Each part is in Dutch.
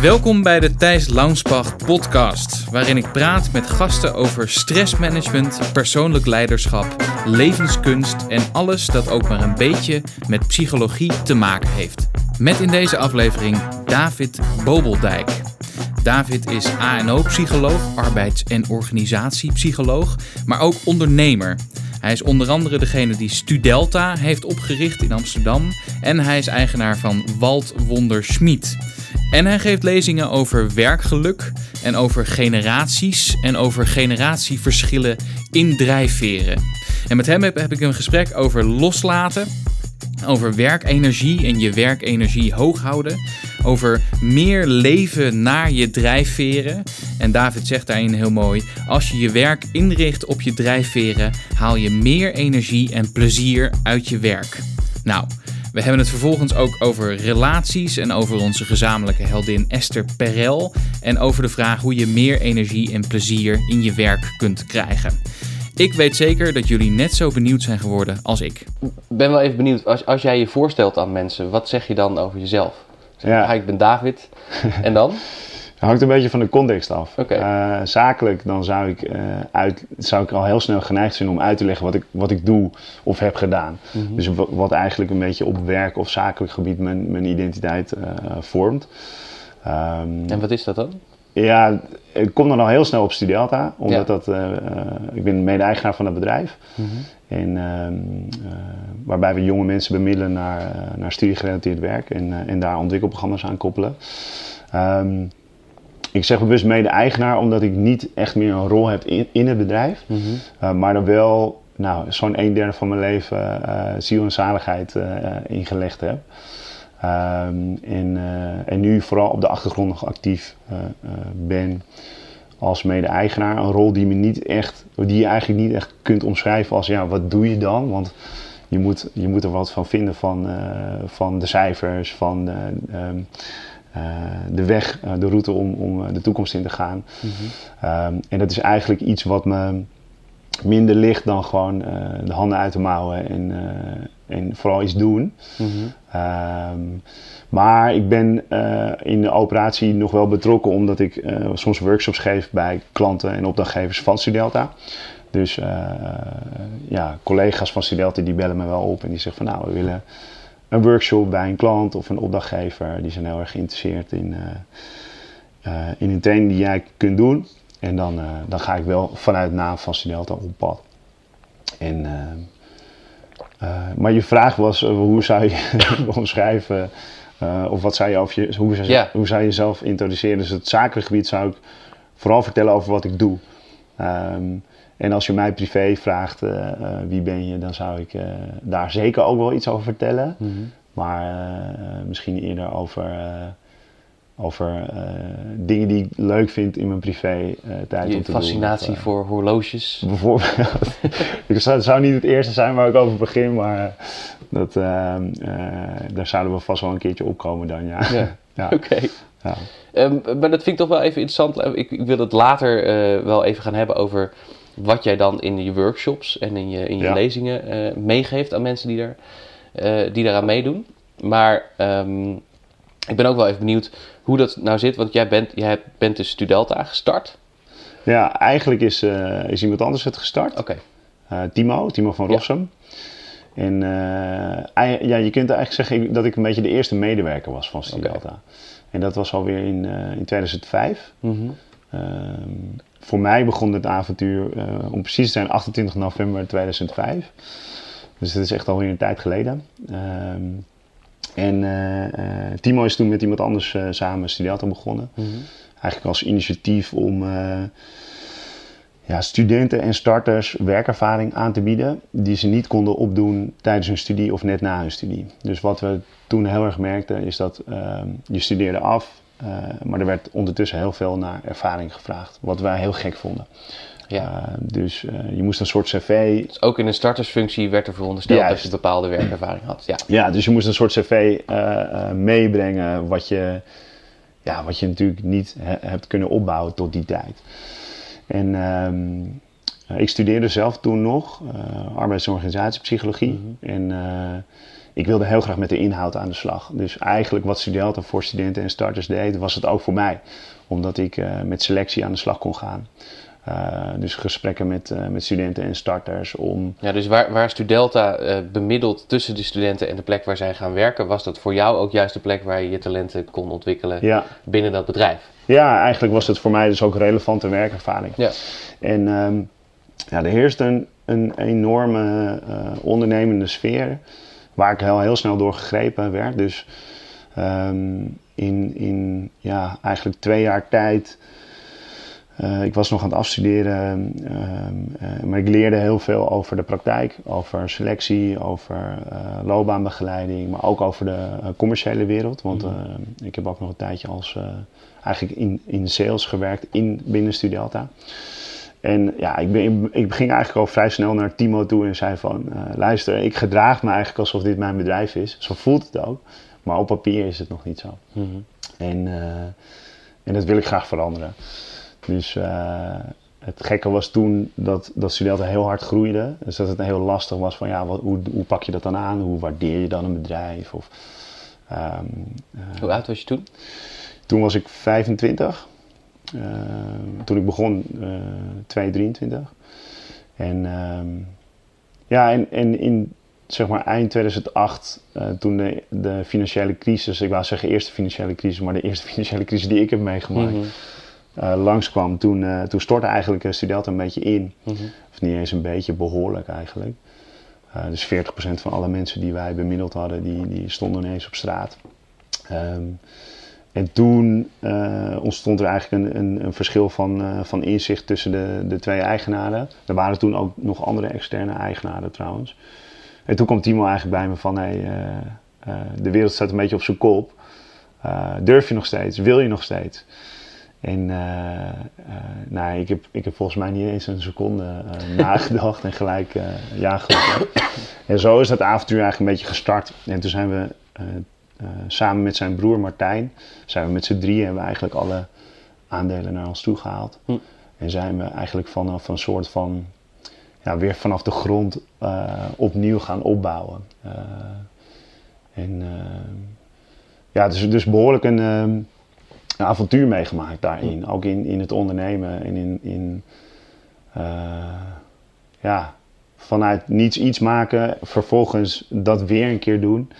Welkom bij de Thijs Launsbach podcast, waarin ik praat met gasten over stressmanagement, persoonlijk leiderschap, levenskunst en alles dat ook maar een beetje met psychologie te maken heeft. Met in deze aflevering David Bobeldijk. David is ANO-psycholoog, arbeids- en organisatiepsycholoog, maar ook ondernemer. Hij is onder andere degene die Studelta heeft opgericht in Amsterdam en hij is eigenaar van Wald Wonder Schmid. En hij geeft lezingen over werkgeluk en over generaties en over generatieverschillen in drijfveren. En met hem heb, ik een gesprek over loslaten, over werkenergie en je werkenergie hoog houden, over meer leven naar je drijfveren. En David zegt daarin heel mooi: als je je werk inricht op je drijfveren, haal je meer energie en plezier uit je werk. Nou, we hebben het vervolgens ook over relaties en over onze gezamenlijke heldin Esther Perel. En over de vraag hoe je meer energie en plezier in je werk kunt krijgen. Ik weet zeker dat jullie net zo benieuwd zijn geworden als ik. Ik ben wel even benieuwd, als, als jij je voorstelt aan mensen, wat zeg je dan over jezelf? Zeg, Ja. ja. ik ben David. en dan? Het hangt een beetje van de context af. Eh, zakelijk dan zou ik, eh, uit, zou ik al heel snel geneigd zijn om uit te leggen wat ik, wat ik doe of heb gedaan. Mhm. Dus wa- wat eigenlijk een beetje op werk of zakelijk gebied mijn, mijn identiteit eh, vormt. Ehm, En wat is dat dan? ja, ik kom dan al heel snel op Studelta, omdat Ja. dat, ik ben mede-eigenaar van het bedrijf. Mhm. En, ehm, eh, waarbij we jonge mensen bemiddelen naar, eh, naar studiegerelateerd werk en, en daar ontwikkelprogramma's aan koppelen. Ehm, ik zeg bewust mede-eigenaar omdat ik niet echt meer een rol heb in, in het bedrijf. Mhm. Uh, maar er wel nou, zo'n een derde van mijn leven eh, ziel en zaligheid eh, ingelegd heb. Ehm, en, eh, en nu vooral op de achtergrond nog actief eh, eh, ben als mede-eigenaar. Een rol die, me niet echt, die je eigenlijk niet echt kunt omschrijven als ja, wat doe je dan? Want je moet, je moet er wat van vinden van, eh, van de cijfers, van ehm, eh, de weg, eh, de route om, om eh, de toekomst in te gaan. Ehm, en dat is eigenlijk iets wat me minder ligt dan gewoon eh, de handen uit de mouwen en, eh, en vooral iets doen. Mhm. Ehm, maar ik ben eh, in de operatie nog wel betrokken omdat ik eh, soms workshops geef bij klanten en opdrachtgevers van Studelta. Dus eh, ja, collega's van Studelta die bellen me wel op en die zeggen van nou we willen een workshop bij een klant of een opdrachtgever. Die zijn heel erg geïnteresseerd in, eh, eh, in een training die jij kunt doen. En dan, eh, dan ga ik wel vanuit de naam van Studelta op pad. En, maar je vraag was, hoe zou je omschrijven, of wat zou je, over je hoe, zou, Ja. hoe zou je jezelf introduceren? Dus het zakelijk gebied zou ik vooral vertellen over wat ik doe. Ehm, en als je mij privé vraagt, eh, eh, wie ben je, dan zou ik eh, daar zeker ook wel iets over vertellen. Mhm. Maar misschien eerder over, over dingen die ik leuk vind in mijn privé tijd om Je te fascinatie doen. Of, voor horloges. Bijvoorbeeld. Ik zou- zou niet het eerste zijn waar ik over begin, maar dat, daar zouden we vast wel een keertje opkomen dan, ja. Ja. ja. Oké. ja. Ehm, maar dat vind ik toch wel even interessant. Ik, ik wil het later wel even gaan hebben over wat jij dan in je workshops en in je, in je Ja. lezingen eh, meegeeft aan mensen die, daar, eh, die daaraan meedoen. Maar ehm, ik ben ook wel even benieuwd hoe dat nou zit. Want jij bent, jij bent dus Studelta gestart. Ja, eigenlijk is, eh, is iemand anders het gestart. Oké. Timo, Timo van Ja. Rossum. En eh, ei- ja, je kunt eigenlijk zeggen dat ik een beetje de eerste medewerker was van Studelta. En dat was alweer in, in 2005. Mhm. Ehm, voor mij begon het avontuur, eh, om precies te zijn, 28 november 2005. Dus dat is echt alweer een tijd geleden. Ehm, en eh, eh, Timo is toen met iemand anders samen Studelta begonnen. Mhm. Eigenlijk als initiatief om ja, studenten en starters werkervaring aan te bieden die ze niet konden opdoen tijdens hun studie of net na hun studie. Dus wat we toen heel erg merkten is dat ehm, je studeerde af, eh, maar er werd ondertussen heel veel naar ervaring gevraagd, wat wij heel gek vonden. Ja. Eh, dus eh, je moest een soort cv Dus ook in een startersfunctie werd er verondersteld dat je bepaalde werkervaring had. Ja. Ja, dus je moest een soort cv meebrengen wat je, ja, wat je natuurlijk niet he- hebt kunnen opbouwen tot die tijd. En ehm, eh, ik studeerde zelf toen nog eh, arbeids- en organisatiepsychologie. En ik wilde heel graag met de inhoud aan de slag. Dus eigenlijk wat Studelta voor studenten en starters deed, was het ook voor mij. Omdat ik uh, met selectie aan de slag kon gaan. Uh, dus gesprekken met, uh, met studenten en starters om... Ja, dus waar, waar Studelta bemiddelt tussen de studenten en de plek waar zij gaan werken... was dat voor jou ook juist de plek waar je je talenten kon ontwikkelen ja. binnen dat bedrijf? Ja, eigenlijk was het voor mij dus ook relevante werkervaring. Ja. En um, ja, er heerst een, een enorme ondernemende sfeer waar ik heel, heel snel door gegrepen werd. Dus um, in, in ja, eigenlijk twee jaar tijd. Uh, ik was nog aan het afstuderen, uh, maar ik leerde heel veel over de praktijk, over selectie, over uh, loopbaanbegeleiding, maar ook over de commerciële wereld. Want mhm. ik heb ook nog een tijdje als eigenlijk in, in sales gewerkt in, binnen Studialta. En ja, ik, ben, ik ging eigenlijk al vrij snel naar Timo toe en zei van... Uh, luister, ik gedraag me eigenlijk alsof dit mijn bedrijf is. Zo voelt het ook. Maar op papier is het nog niet zo. Mm -hmm. en, uh, en dat wil ik graag veranderen. Dus uh, het gekke was toen dat, dat studenten heel hard groeiden. Dus dat het heel lastig was van ja, wat, hoe, hoe pak je dat dan aan? Hoe waardeer je dan een bedrijf? Of, um, hoe oud was je toen? Toen was ik 25. Uh, toen ik begon, uh, 223. En ehm, ja, en, en in zeg maar eind 2008, uh, toen de, de financiële crisis, ik wou zeggen eerste financiële crisis, maar de eerste financiële crisis die ik heb meegemaakt, mm -hmm. langskwam, toen, uh, toen stortte eigenlijk Student een beetje in. Mm -hmm. Of niet eens een beetje, behoorlijk eigenlijk. Dus 40% van alle mensen die wij bemiddeld hadden, die, die stonden ineens op straat. Um, en toen uh, ontstond er eigenlijk een, een, een verschil van, uh, van inzicht tussen de, de twee eigenaren. Er waren toen ook nog andere externe eigenaren trouwens. En toen kwam Timo eigenlijk bij me van, hey, uh, de wereld staat een beetje op zijn kop. durf je nog steeds? Wil je nog steeds? En nou, ik, heb, ik heb volgens mij niet eens een seconde nagedacht en gelijk ja geroepen. En zo is dat avontuur eigenlijk een beetje gestart. En toen zijn we samen met zijn broer Martijn zijn we met z'n drieën hebben we eigenlijk alle aandelen naar ons toe gehaald. Hm. En zijn we eigenlijk vanaf een soort van, ja, weer vanaf de grond uh, opnieuw gaan opbouwen. Uh, en ja, dus, dus behoorlijk een, een, avontuur meegemaakt daarin. Hm. Ook in, in het ondernemen en in, in ja, vanuit niets iets maken, vervolgens dat weer een keer doen.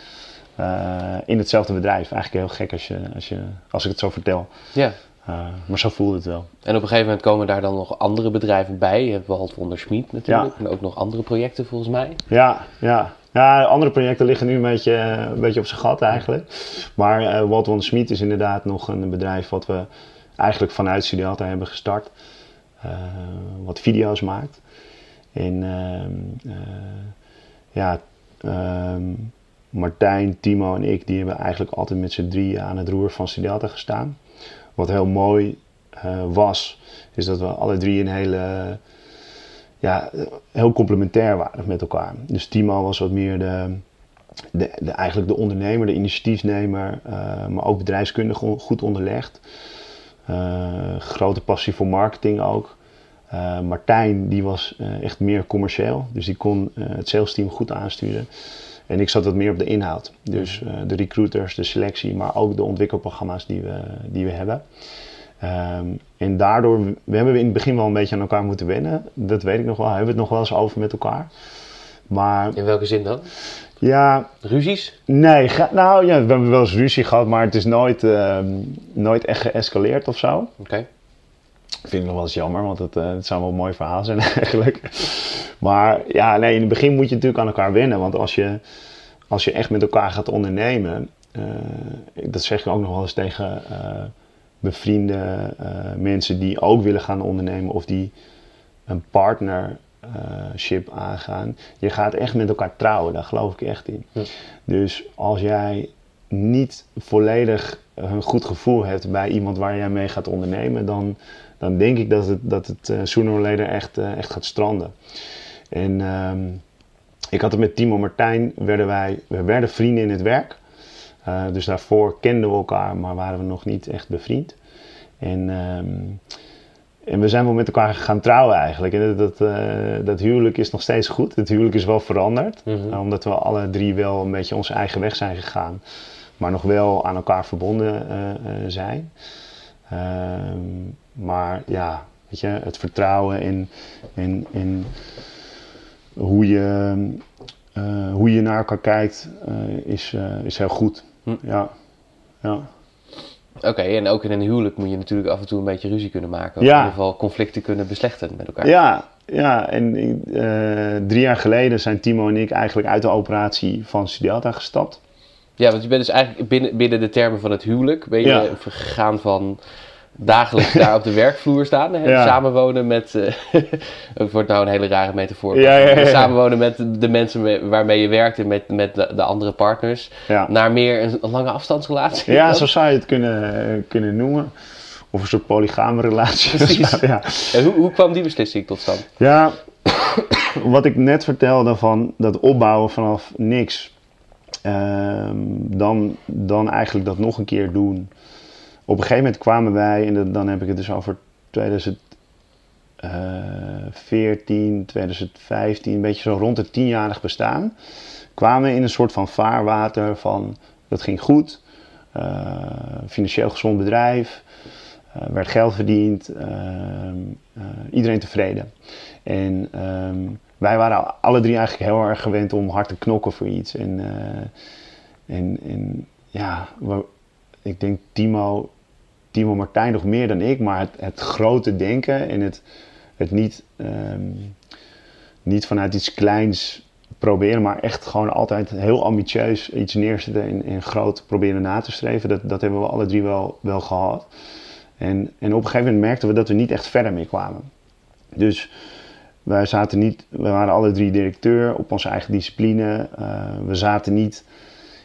Uh, in hetzelfde bedrijf. Eigenlijk heel gek als, je, als, je, als ik het zo vertel. Ja. Uh, maar zo voelde het wel. En op een gegeven moment komen daar dan nog andere bedrijven bij. Je hebt Walt Wonder Schmid natuurlijk. Ja. En ook nog andere projecten volgens mij. Ja, ja. Ja, andere projecten liggen nu een beetje, een beetje op zijn gat eigenlijk. Maar uh, Walt Wonder Schmid is inderdaad nog een bedrijf wat we eigenlijk vanuit Studialta hebben gestart. Uh, wat video's maakt. En ehm, ja, um, Martijn, Timo en ik, die hebben eigenlijk altijd met z'n drieën aan het roer van Studiata gestaan. Wat heel mooi uh, was, is dat we alle drie een hele, ja, heel complementair waren met elkaar. Dus Timo was wat meer de, de, de eigenlijk de ondernemer, de initiatiefnemer, uh, maar ook bedrijfskundig goed onderlegd. Uh, grote passie voor marketing ook. Martijn die was echt meer commercieel, dus die kon het sales team goed aansturen. En ik zat wat meer op de inhoud. Dus uh, de recruiters, de selectie, maar ook de ontwikkelprogramma's die we, die we hebben. Um, en daardoor, we hebben in het begin wel een beetje aan elkaar moeten wennen. Dat weet ik nog wel. Hebben we het nog wel eens over met elkaar. Maar, in welke zin dan? Ja. Ruzies? Nee, nou ja, we hebben wel eens ruzie gehad, maar het is nooit, uh, nooit echt geëscaleerd of zo. Oké. Okay. Vind ik nog wel eens jammer, want het, uh, het zou wel een mooi verhaal zijn eigenlijk. Maar ja, nee, in het begin moet je natuurlijk aan elkaar wennen. Want als je, als je echt met elkaar gaat ondernemen, uh, dat zeg ik ook nog wel eens tegen uh, bevriende mensen die ook willen gaan ondernemen of die een partnership aangaan. Je gaat echt met elkaar trouwen, daar geloof ik echt in. Dus als jij niet volledig een goed gevoel hebt bij iemand waar jij mee gaat ondernemen, dan, dan denk ik dat het, dat het uh, sooner or later echt, uh, echt gaat stranden. En um, ik had het met Timo Martijn, werden wij, we werden vrienden in het werk. Uh, dus daarvoor kenden we elkaar, maar waren we nog niet echt bevriend. En um, en we zijn wel met elkaar gaan trouwen eigenlijk. En dat, dat, eh, dat huwelijk is nog steeds goed. Het huwelijk is wel veranderd. Mhm. eh, omdat we alle drie wel een beetje onze eigen weg zijn gegaan. Maar nog wel aan elkaar verbonden eh, eh, zijn. Ehm, maar ja, weet je, het vertrouwen in, in, in hoe, je, eh, hoe je naar elkaar kijkt eh, is, eh, is heel goed. Hm. Ja. ja. Oké, en ook in een huwelijk moet je natuurlijk af en toe een beetje ruzie kunnen maken. Of Ja. in ieder geval conflicten kunnen beslechten met elkaar. Ja, ja, en drie jaar geleden zijn Timo en ik eigenlijk uit de operatie van Studelta gestapt. Ja, want je bent dus eigenlijk binnen, binnen de termen van het huwelijk ben je Ja. van dagelijks daar op de werkvloer staan. Hè? Ja. Samenwonen met, eh, het wordt nou een hele rare metafoor. Ja, ja. Samenwonen met de mensen me- waarmee je werkt en met, met de, de andere partners. Naar meer een, een lange afstandsrelatie. ja zo zou je het kunnen, eh, kunnen noemen. Of een soort polygame relatie. Precies. ja. En hoe, hoe kwam die beslissing tot stand? Ja, wat ik net vertelde van dat opbouwen vanaf niks. ehm, dan, dan eigenlijk dat nog een keer doen. Op een gegeven moment kwamen wij, en dan heb ik het dus over 2014, 2015, een beetje zo rond het tienjarig bestaan. Kwamen we in een soort van vaarwater van dat ging goed. eh, financieel gezond bedrijf. eh, werd geld verdiend. eh, iedereen tevreden. En ehm, wij waren alle drie eigenlijk heel erg gewend om hard te knokken voor iets. En, eh, en, en ja, ik denk Timo, Timo Martijn nog meer dan ik, maar het, het grote denken en het, het niet, ehm, niet vanuit iets kleins proberen, maar echt gewoon altijd heel ambitieus iets neerzetten en, en groot proberen na te streven. Dat, dat hebben we alle drie wel, wel gehad. En, en op een gegeven moment merkten we dat we niet echt verder meer kwamen. Dus wij zaten niet, we waren alle drie directeur op onze eigen discipline. Eh, we zaten niet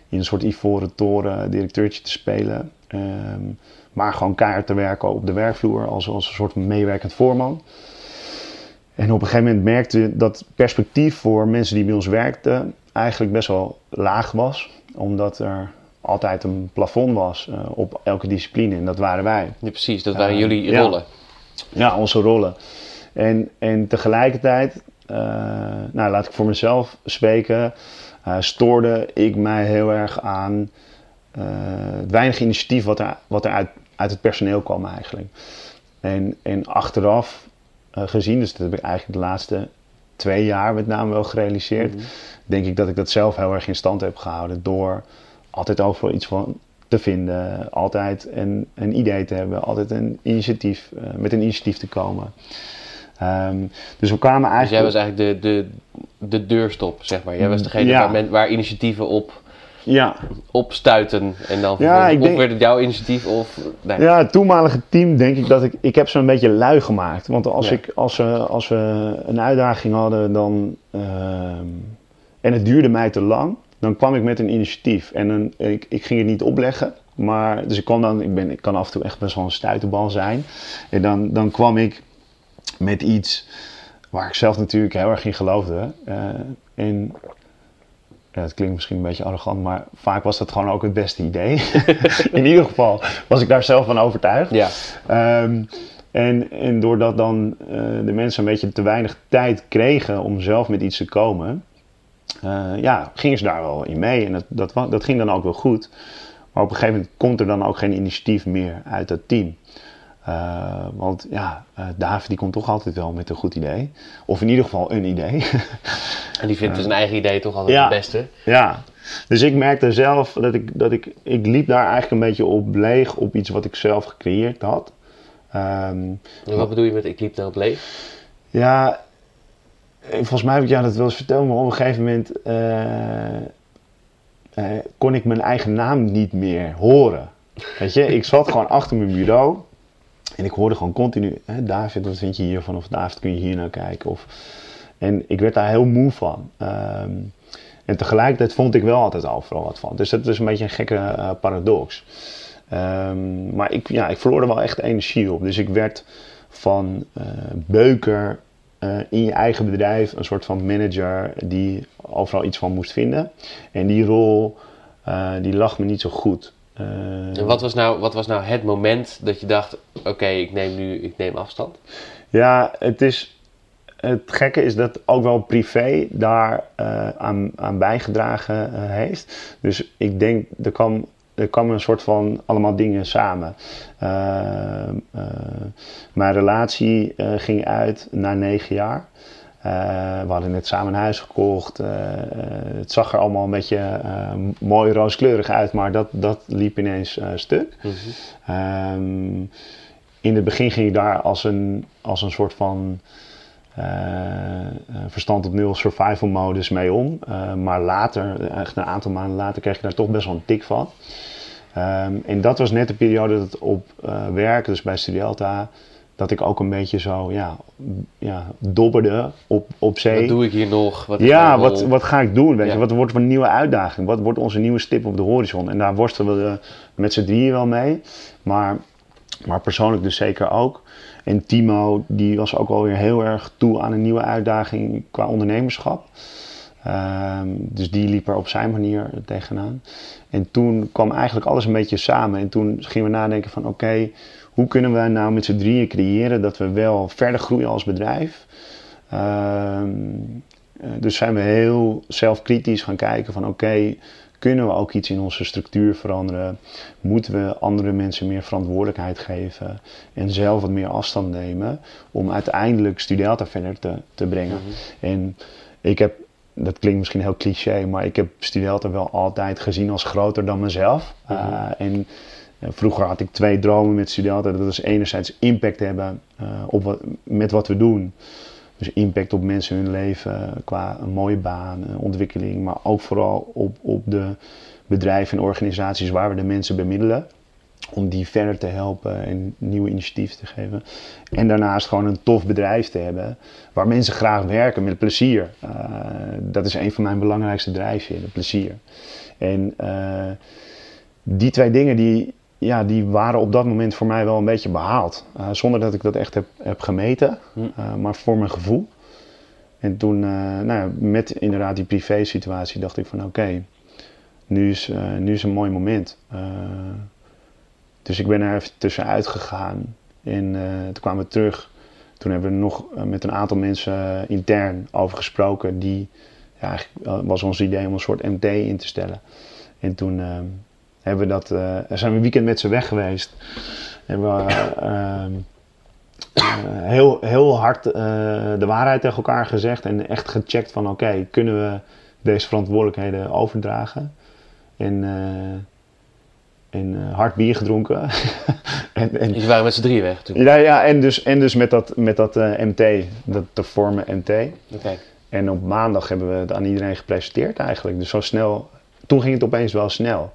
in een soort ivoren toren directeurtje te spelen. Ehm, maar gewoon keihard te werken op de werkvloer als, als een soort meewerkend voorman. En op een gegeven moment merkte je dat perspectief voor mensen die bij ons werkten eigenlijk best wel laag was. Omdat er altijd een plafond was eh, op elke discipline en dat waren wij. Ja, precies, dat waren Eh, jullie ja. rollen. Ja, onze rollen. En, en tegelijkertijd, eh, nou laat ik voor mezelf spreken, stoorde ik mij heel erg aan het weinig initiatief wat er, wat er uit, het personeel kwam eigenlijk. En, en achteraf eh, gezien, dus dat heb ik eigenlijk de laatste twee jaar met name wel gerealiseerd, Mhm. denk ik dat ik dat zelf heel erg in stand heb gehouden door altijd overal iets van te vinden, altijd een, een idee te hebben, altijd een initiatief, eh, met een initiatief te komen. Ehm, dus we kwamen Dus jij eigenlijk... was eigenlijk de, de, de deurstop, zeg maar. Jij was degene Ja. waar, men, waar initiatieven op, ja, op stuiten. En dan Ja, ik denk- werd het jouw initiatief of... Nee. Ja, het toenmalige team denk ik dat ik... Ik heb ze een beetje lui gemaakt. Want als, Ja. ik, als, we, als we een uitdaging hadden dan... ehm, en het duurde mij te lang, dan kwam ik met een initiatief. En dan, ik, ik ging het niet opleggen. Maar, dus ik, kwam dan, ik, ben, ik kan af en toe echt best wel een stuiterbal zijn. En dan, dan kwam ik met iets waar ik zelf natuurlijk heel erg in geloofde. Eh, en ja, het klinkt misschien een beetje arrogant, maar vaak was dat gewoon ook het beste idee. in ieder geval was ik daar zelf van overtuigd. Ja, Ehm, en, en doordat dan eh, de mensen een beetje te weinig tijd kregen om zelf met iets te komen, eh, ja, gingen ze daar wel in mee. En dat, dat, dat ging dan ook wel goed. Maar op een gegeven moment komt er dan ook geen initiatief meer uit dat team. Eh, want ja, eh, David die komt toch altijd wel met een goed idee. Of in ieder geval een idee. en die vindt zijn eigen idee toch altijd Ja. het beste. Ja, dus ik merkte zelf dat ik, dat ik, ik liep daar eigenlijk een beetje op leeg op iets wat ik zelf gecreëerd had. Ehm, En wat bedoel je met ik liep daarop leeg? ja, eh, volgens mij heb ik jou dat wel eens verteld, maar op een gegeven moment eh, eh, kon ik mijn eigen naam niet meer horen. Weet je, ik zat gewoon achter mijn bureau en ik hoorde gewoon continu, hè, David, wat vind je hiervan? Of David, kun je hier naar kijken? Of, en ik werd daar heel moe van. Ehm, en tegelijkertijd vond ik wel altijd overal wat van. Dus dat is een beetje een gekke eh, paradox. Ehm, maar ik, ja, ik verloor er wel echt energie op. Dus ik werd van eh, beuker eh, in je eigen bedrijf een soort van manager die overal iets van moest vinden. En die rol die lag me niet zo goed. Eh, En wat was, nou, wat was nou het moment dat je dacht: oké, ik neem nu ik neem afstand? Ja, het is. Het gekke is dat ook wel privé daar eh, aan, aan bijgedragen eh, heeft. Dus ik denk, er kwam, er kwam een soort van allemaal dingen samen. Mijn relatie ging uit na negen jaar. Eh, we hadden net samen een huis gekocht. Eh, eh, het zag er allemaal een beetje mooi rooskleurig uit, maar dat, dat liep ineens stuk. Ehm, in het begin ging ik daar als een, als een soort van verstand op nul survival modus mee om. Maar later, echt een aantal maanden later, kreeg ik daar toch best wel een tik van. Ehm, en dat was net de periode dat op eh, werk, dus bij Studielta, dat ik ook een beetje zo ja, ja, dobberde op, op zee. Wat doe ik hier nog? Wat Ja, wat, wat ga ik doen? Weet Ja. je? Wat wordt een nieuwe uitdaging? Wat wordt onze nieuwe stip op de horizon? En daar worstelen we met z'n drieën wel mee. Maar, maar persoonlijk dus zeker ook. En Timo, die was ook alweer heel erg toe aan een nieuwe uitdaging qua ondernemerschap. Ehm, dus die liep er op zijn manier tegenaan. En toen kwam eigenlijk alles een beetje samen. En toen gingen we nadenken van oké, hoe kunnen we nou met z'n drieën creëren dat we wel verder groeien als bedrijf. Ehm, eh, dus zijn we heel zelfkritisch gaan kijken van oké, kunnen we ook iets in onze structuur veranderen? Moeten we andere mensen meer verantwoordelijkheid geven en zelf wat meer afstand nemen om uiteindelijk Studiata verder te, te brengen? En ik heb, dat klinkt misschien heel cliché, maar ik heb Studiata wel altijd gezien als groter dan mezelf. Uh, en uh, vroeger had ik twee dromen met Studiata. Dat is enerzijds impact hebben uh, op wat, met wat we doen. Dus impact op mensen hun leven qua een mooie baan, een ontwikkeling, maar ook vooral op, op de bedrijven en organisaties waar we de mensen bemiddelen. Om die verder te helpen en nieuwe initiatieven te geven. En daarnaast gewoon een tof bedrijf te hebben waar mensen graag werken met plezier. Dat is een van mijn belangrijkste drijfveren, plezier. En die twee dingen die, ja, die waren op dat moment voor mij wel een beetje behaald. Uh, zonder dat ik dat echt heb, heb gemeten, uh, maar voor mijn gevoel. En toen, uh, nou ja, met inderdaad die privé situatie, dacht ik van oké, okay, nu, is, nu is een mooi moment. dus ik ben er even tussenuit gegaan en toen kwamen we terug. Toen hebben we nog met een aantal mensen intern over gesproken. Die, ja, eigenlijk was ons idee om een soort MT in te stellen. En toen hebben we dat, uh, zijn we een weekend met ze weg geweest. Hebben we uh, uh, heel, heel hard eh, de waarheid tegen elkaar gezegd en echt gecheckt van oké, okay, kunnen we deze verantwoordelijkheden overdragen? En, eh, en hard bier gedronken. en, en, dus waren met z'n drie weg toen? Ja, ja en, dus, en dus met dat, met dat eh, MT, dat te vormen MT. Okay. En op maandag hebben we het aan iedereen gepresenteerd eigenlijk. Dus zo snel, toen ging het opeens wel snel.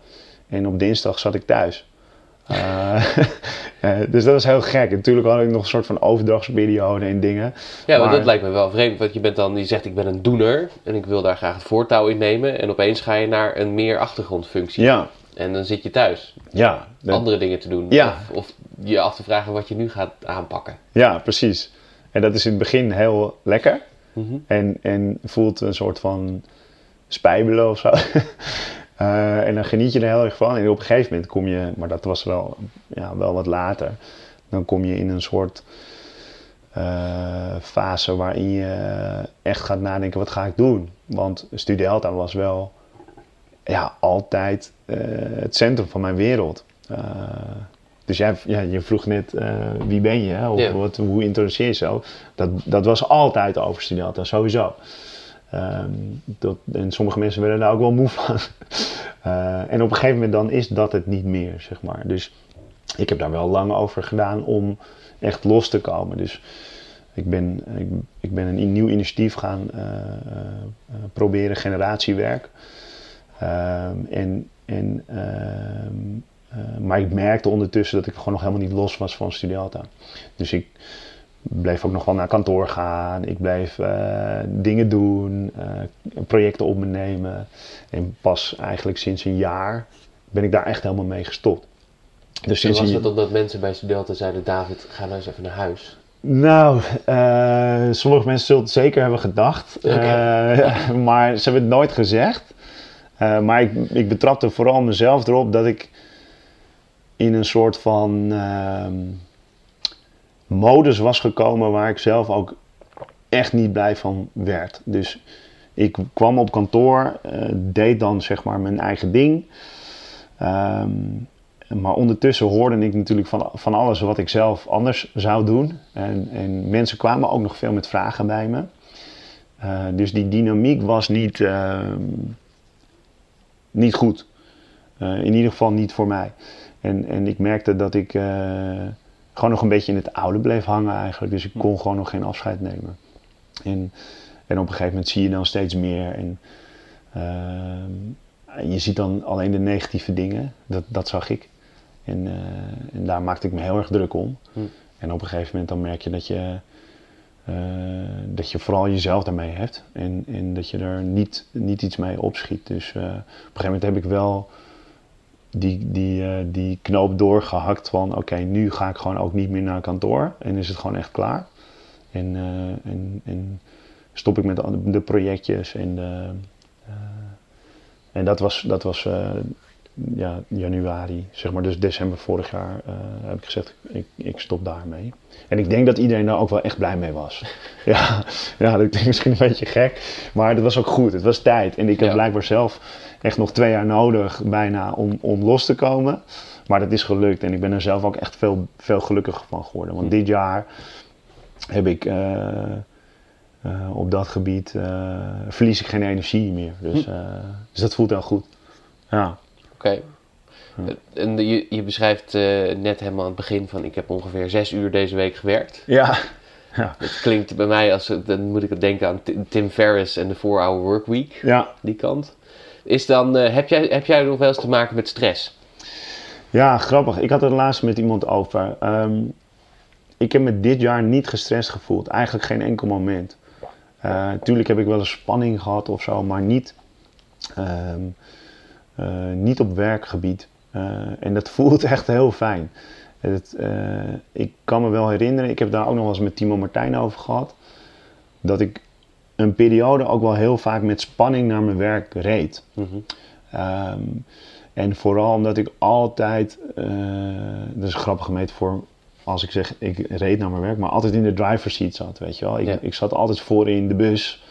En op dinsdag zat ik thuis. Uh, dus dat was heel gek. Natuurlijk had ik nog een soort van overdrachtsperiode en dingen. Ja, maar, maar dat lijkt me wel vreemd. Want je bent dan, je zegt ik ben een doener en ik wil daar graag het voortouw in nemen. En opeens ga je naar een meer achtergrondfunctie. Ja. En dan zit je thuis. Ja. Dat... Andere dingen te doen. Ja. Of, of je af te vragen wat je nu gaat aanpakken. Ja, precies. En dat is in het begin heel lekker. Mm -hmm. en, en voelt een soort van spijbelen of zo. Uh, en dan geniet je er heel erg van. En op een gegeven moment kom je, maar dat was wel, ja, wel wat later, dan kom je in een soort uh, fase waarin je echt gaat nadenken: wat ga ik doen? Want Studielta was wel ja, altijd uh, het centrum van mijn wereld. dus jij, ja, je vroeg net wie ben je? Of wat, hoe introduceer je zo? Dat, dat was altijd over Studielta, sowieso. Um, dat, en sommige mensen werden daar ook wel moe van. uh, en op een gegeven moment dan is dat het niet meer, zeg maar. Dus ik heb daar wel lang over gedaan om echt los te komen. Dus ik ben, ik, ik ben een nieuw initiatief gaan uh, uh, proberen, generatiewerk. en, en, ehm, maar ik merkte ondertussen dat ik gewoon nog helemaal niet los was van Studialta. Dus ik bleef ook nog wel naar kantoor gaan. Ik bleef uh, dingen doen, uh, projecten op me nemen. En pas eigenlijk sinds een jaar ben ik daar echt helemaal mee gestopt. Dus sinds was het omdat mensen bij Studelta zeiden, David, ga nou eens even naar huis? Nou, uh, sommige mensen zullen het zeker hebben gedacht. Okay. maar ze hebben het nooit gezegd. maar ik, ik betrapte vooral mezelf erop dat ik in een soort van ehm, modus was gekomen waar ik zelf ook echt niet blij van werd. Dus ik kwam op kantoor, eh, deed dan zeg maar mijn eigen ding. Ehm, maar ondertussen hoorde ik natuurlijk van, van alles wat ik zelf anders zou doen. En, en mensen kwamen ook nog veel met vragen bij me. Eh, dus die dynamiek was niet, ehm, niet goed. Eh, in ieder geval niet voor mij. En, en ik merkte dat ik gewoon nog een beetje in het oude bleef hangen eigenlijk. Dus ik kon gewoon nog geen afscheid nemen. En, en op een gegeven moment zie je dan steeds meer. En, uh, je ziet dan alleen de negatieve dingen. Dat, dat zag ik. En, uh, en daar maakte ik me heel erg druk om. Hm. En op een gegeven moment dan merk je dat je, uh, dat je vooral jezelf daarmee hebt. En, en dat je er niet, niet iets mee opschiet. Dus op een gegeven moment heb ik wel die, die, uh, die knoop doorgehakt van oké, nu ga ik gewoon ook niet meer naar kantoor en is het gewoon echt klaar. En, uh, en, en stop ik met de, projectjes en, de, uh, en dat was, dat was ja, januari, zeg maar, dus december vorig jaar heb ik gezegd ik, ik stop daarmee. En ik denk dat iedereen daar ook wel echt blij mee was. ja, ja, dat klinkt misschien een beetje gek, maar dat was ook goed. Het was tijd en ik heb ja. blijkbaar zelf echt nog twee jaar nodig bijna om, om los te komen. Maar dat is gelukt en ik ben er zelf ook echt veel, veel gelukkiger van geworden. Want dit jaar heb ik uh, uh, op dat gebied uh, verlies ik geen energie meer. Dus, dus dat voelt heel goed. Ja. Oké. Okay. En je, je beschrijft net helemaal aan het begin van ik heb ongeveer zes uur deze week gewerkt. Ja. ja. Het klinkt bij mij als, dan moet ik denken aan Tim Ferriss en de 4-hour workweek. Ja. Die kant. Is dan, uh, heb, jij, heb jij nog wel eens te maken met stress? Ja, grappig. Ik had het laatst met iemand over. Um, ik heb me dit jaar niet gestrest gevoeld. Eigenlijk geen enkel moment. Uh, tuurlijk heb ik wel eens spanning gehad of zo, maar niet, um, uh, niet op werkgebied. en dat voelt echt heel fijn. Het, ik kan me wel herinneren, ik heb daar ook nog wel eens met Timo Martijn over gehad. Dat ik een periode ook wel heel vaak met spanning naar mijn werk reed. Mm -hmm. um, en vooral omdat ik altijd, uh, dat is een grappige metafoor als ik zeg ik reed naar mijn werk, maar altijd in de driver's seat zat, weet je wel. Ik, ja. ik zat altijd voor in de bus.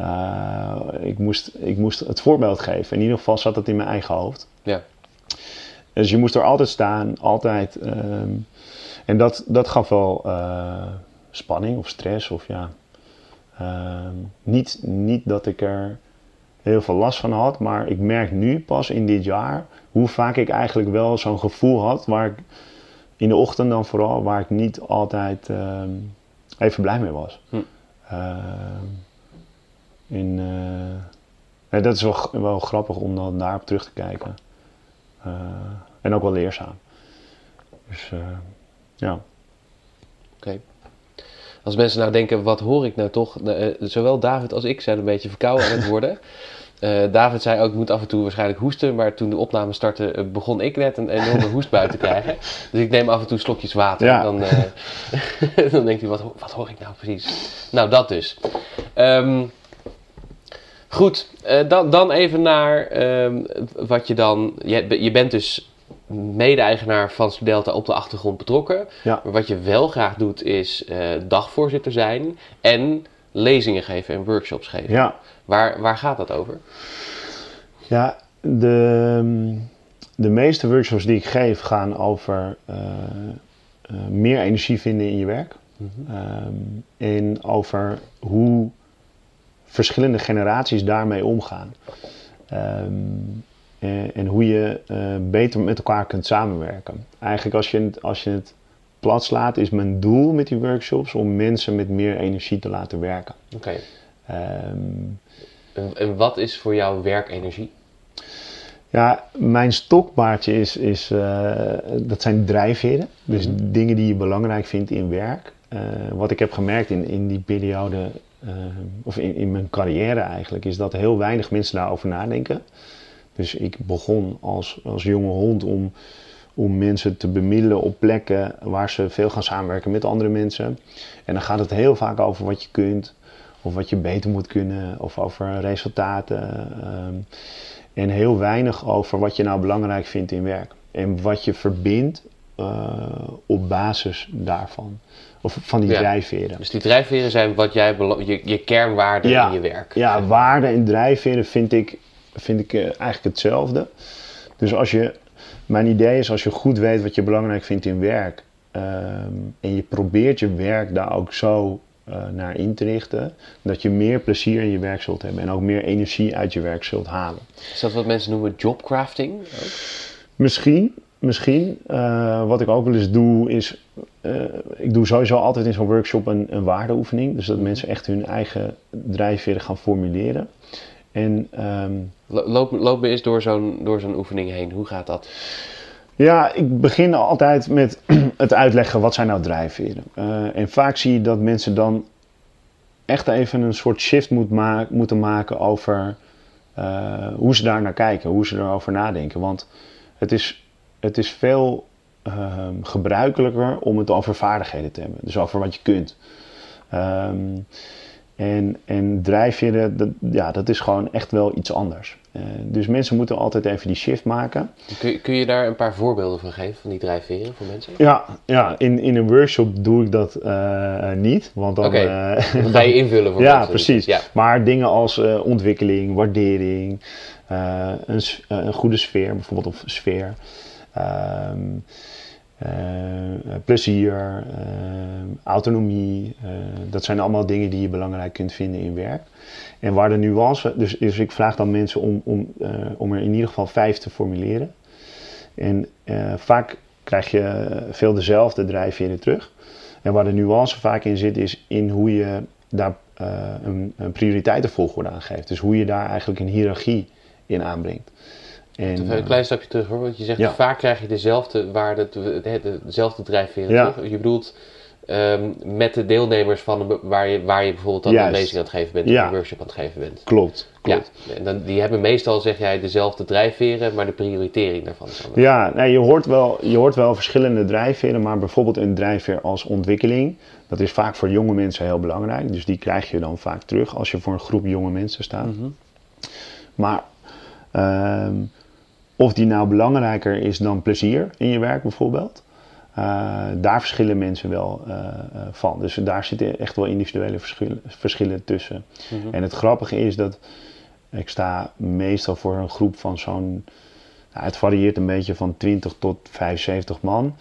Uh, ik, moest, ik moest het voorbeeld geven. In ieder geval zat het in mijn eigen hoofd. Ja. Dus je moest er altijd staan, altijd. Um, en dat, dat gaf wel uh, spanning of stress of ja, uh, niet, niet dat ik er heel veel last van had, maar ik merk nu pas in dit jaar hoe vaak ik eigenlijk wel zo'n gevoel had waar ik in de ochtend dan vooral, waar ik niet altijd uh, even blij mee was. Hm. Uh, in, nee, dat is wel, wel grappig om dan daarop terug te kijken. Uh, en ook wel leerzaam. Dus ja. Oké. Okay. Als mensen nou denken, wat hoor ik nou toch? Uh, zowel David als ik zijn een beetje verkouden aan het worden. Uh, David zei ook, ik moet af en toe waarschijnlijk hoesten. Maar toen de opname startte, uh, begon ik net een enorme hoestbui te krijgen. Dus ik neem af en toe slokjes water. Ja. Dan, dan denkt u, wat, wat hoor ik nou precies? Nou, dat dus. Um, goed, dan, dan even naar um, wat je dan... Je, je bent dus mede-eigenaar van Studelta op de achtergrond betrokken. Ja. Maar wat je wel graag doet is uh, dagvoorzitter zijn en lezingen geven en workshops geven. Ja. Waar, waar gaat dat over? Ja, de, de meeste workshops die ik geef gaan over uh, meer energie vinden in je werk. Mm -hmm. um, en over hoe verschillende generaties daarmee omgaan. Um, en, en hoe je uh, beter met elkaar kunt samenwerken. Eigenlijk als je, als je het plat slaat, is mijn doel met die workshops om mensen met meer energie te laten werken. Oké. Okay. Um, en, en, wat is voor jou werkenergie? Ja, mijn stokpaardje is, is uh, dat zijn drijfveren. Dus mm -hmm. dingen die je belangrijk vindt in werk. Uh, wat ik heb gemerkt in, in die periode, of in, in mijn carrière eigenlijk, is dat heel weinig mensen daarover nadenken. Dus ik begon als, als jonge hond om, om mensen te bemiddelen op plekken waar ze veel gaan samenwerken met andere mensen. En dan gaat het heel vaak over wat je kunt, of wat je beter moet kunnen, of over resultaten. Um, en heel weinig over wat je nou belangrijk vindt in werk. en wat je verbindt eh, op basis daarvan. Of van die Ja. drijfveren. Dus die drijfveren zijn wat jij je, je kernwaarden Ja. in je werk. Ja, zeg maar. waarden en drijfveren vind ik, vind ik eh, eigenlijk hetzelfde. Dus als je, mijn idee is als je goed weet wat je belangrijk vindt in werk. ehm, en je probeert je werk daar ook zo eh, naar in te richten. Dat je meer plezier in je werk zult hebben. En ook meer energie uit je werk zult halen. Is dat wat mensen noemen jobcrafting? ook? Misschien, misschien. Eh, wat ik ook wel eens doe is, eh, ik doe sowieso altijd in zo'n workshop een, een waardeoefening. Dus dat mensen echt hun eigen drijfveren gaan formuleren. En Lo- Loop, loop me eens door zo'n, door zo'n oefening heen. Hoe gaat dat? ja, ik begin altijd met het uitleggen wat zijn nou drijfveren. Eh, en vaak zie je dat mensen dan echt even een soort shift moet ma- moeten maken over hoe ze daar naar kijken, hoe ze erover nadenken. Want het is, het is veel ehm, gebruikelijker om het over vaardigheden te hebben. Dus over wat je kunt. Ehm, en, en drijfveren, dat, ja, dat is gewoon echt wel iets anders. Eh, dus mensen moeten altijd even die shift maken. Kun, je- kun je daar een paar voorbeelden van geven, van die drijfveren voor mensen? Ja, ja in, in een workshop doe ik dat eh, niet. Want dan, eh, Dan ga je invullen voor ja, mensen. precies. Ja. Maar dingen als ontwikkeling, waardering, een, een goede sfeer, bijvoorbeeld of sfeer, plezier, ehm, autonomie. eh, dat zijn allemaal dingen die je belangrijk kunt vinden in werk. En waar de nuance, dus, dus ik vraag dan mensen om, om, eh, om er in ieder geval vijf te formuleren. En eh, vaak krijg je veel dezelfde drijfveren terug. En waar de nuance vaak in zit, is in hoe je daar eh, een, een prioriteitenvolgorde aan geeft. Dus hoe je daar eigenlijk een hiërarchie in aanbrengt. En, Even eh, een klein stapje terug hoor, want je zegt Ja. vaak krijg je dezelfde waarde, de- de- dezelfde drijfveren Ja. terug. Je bedoelt ehm, met de deelnemers van een, waar, je, waar je bijvoorbeeld dan een lezing aan het geven bent Ja. of een workshop aan het geven bent. klopt, klopt. En dan, die hebben meestal, zeg jij, dezelfde drijfveren, maar de prioritering daarvan is anders. Ja, nee, je, hoort wel, je hoort wel verschillende drijfveren, maar bijvoorbeeld een drijfveer als ontwikkeling, dat is vaak voor jonge mensen heel belangrijk. Dus die krijg je dan vaak terug als je voor een groep jonge mensen staat. Mhm. Maar ehm, of die nou belangrijker is dan plezier in je werk bijvoorbeeld, eh, daar verschillen mensen wel eh, eh, van. Dus daar zitten echt wel individuele verschillen, verschillen tussen. Mhm. En het grappige is dat ik sta meestal voor een groep van zo'n, nou, het varieert een beetje van 20 tot 75 man.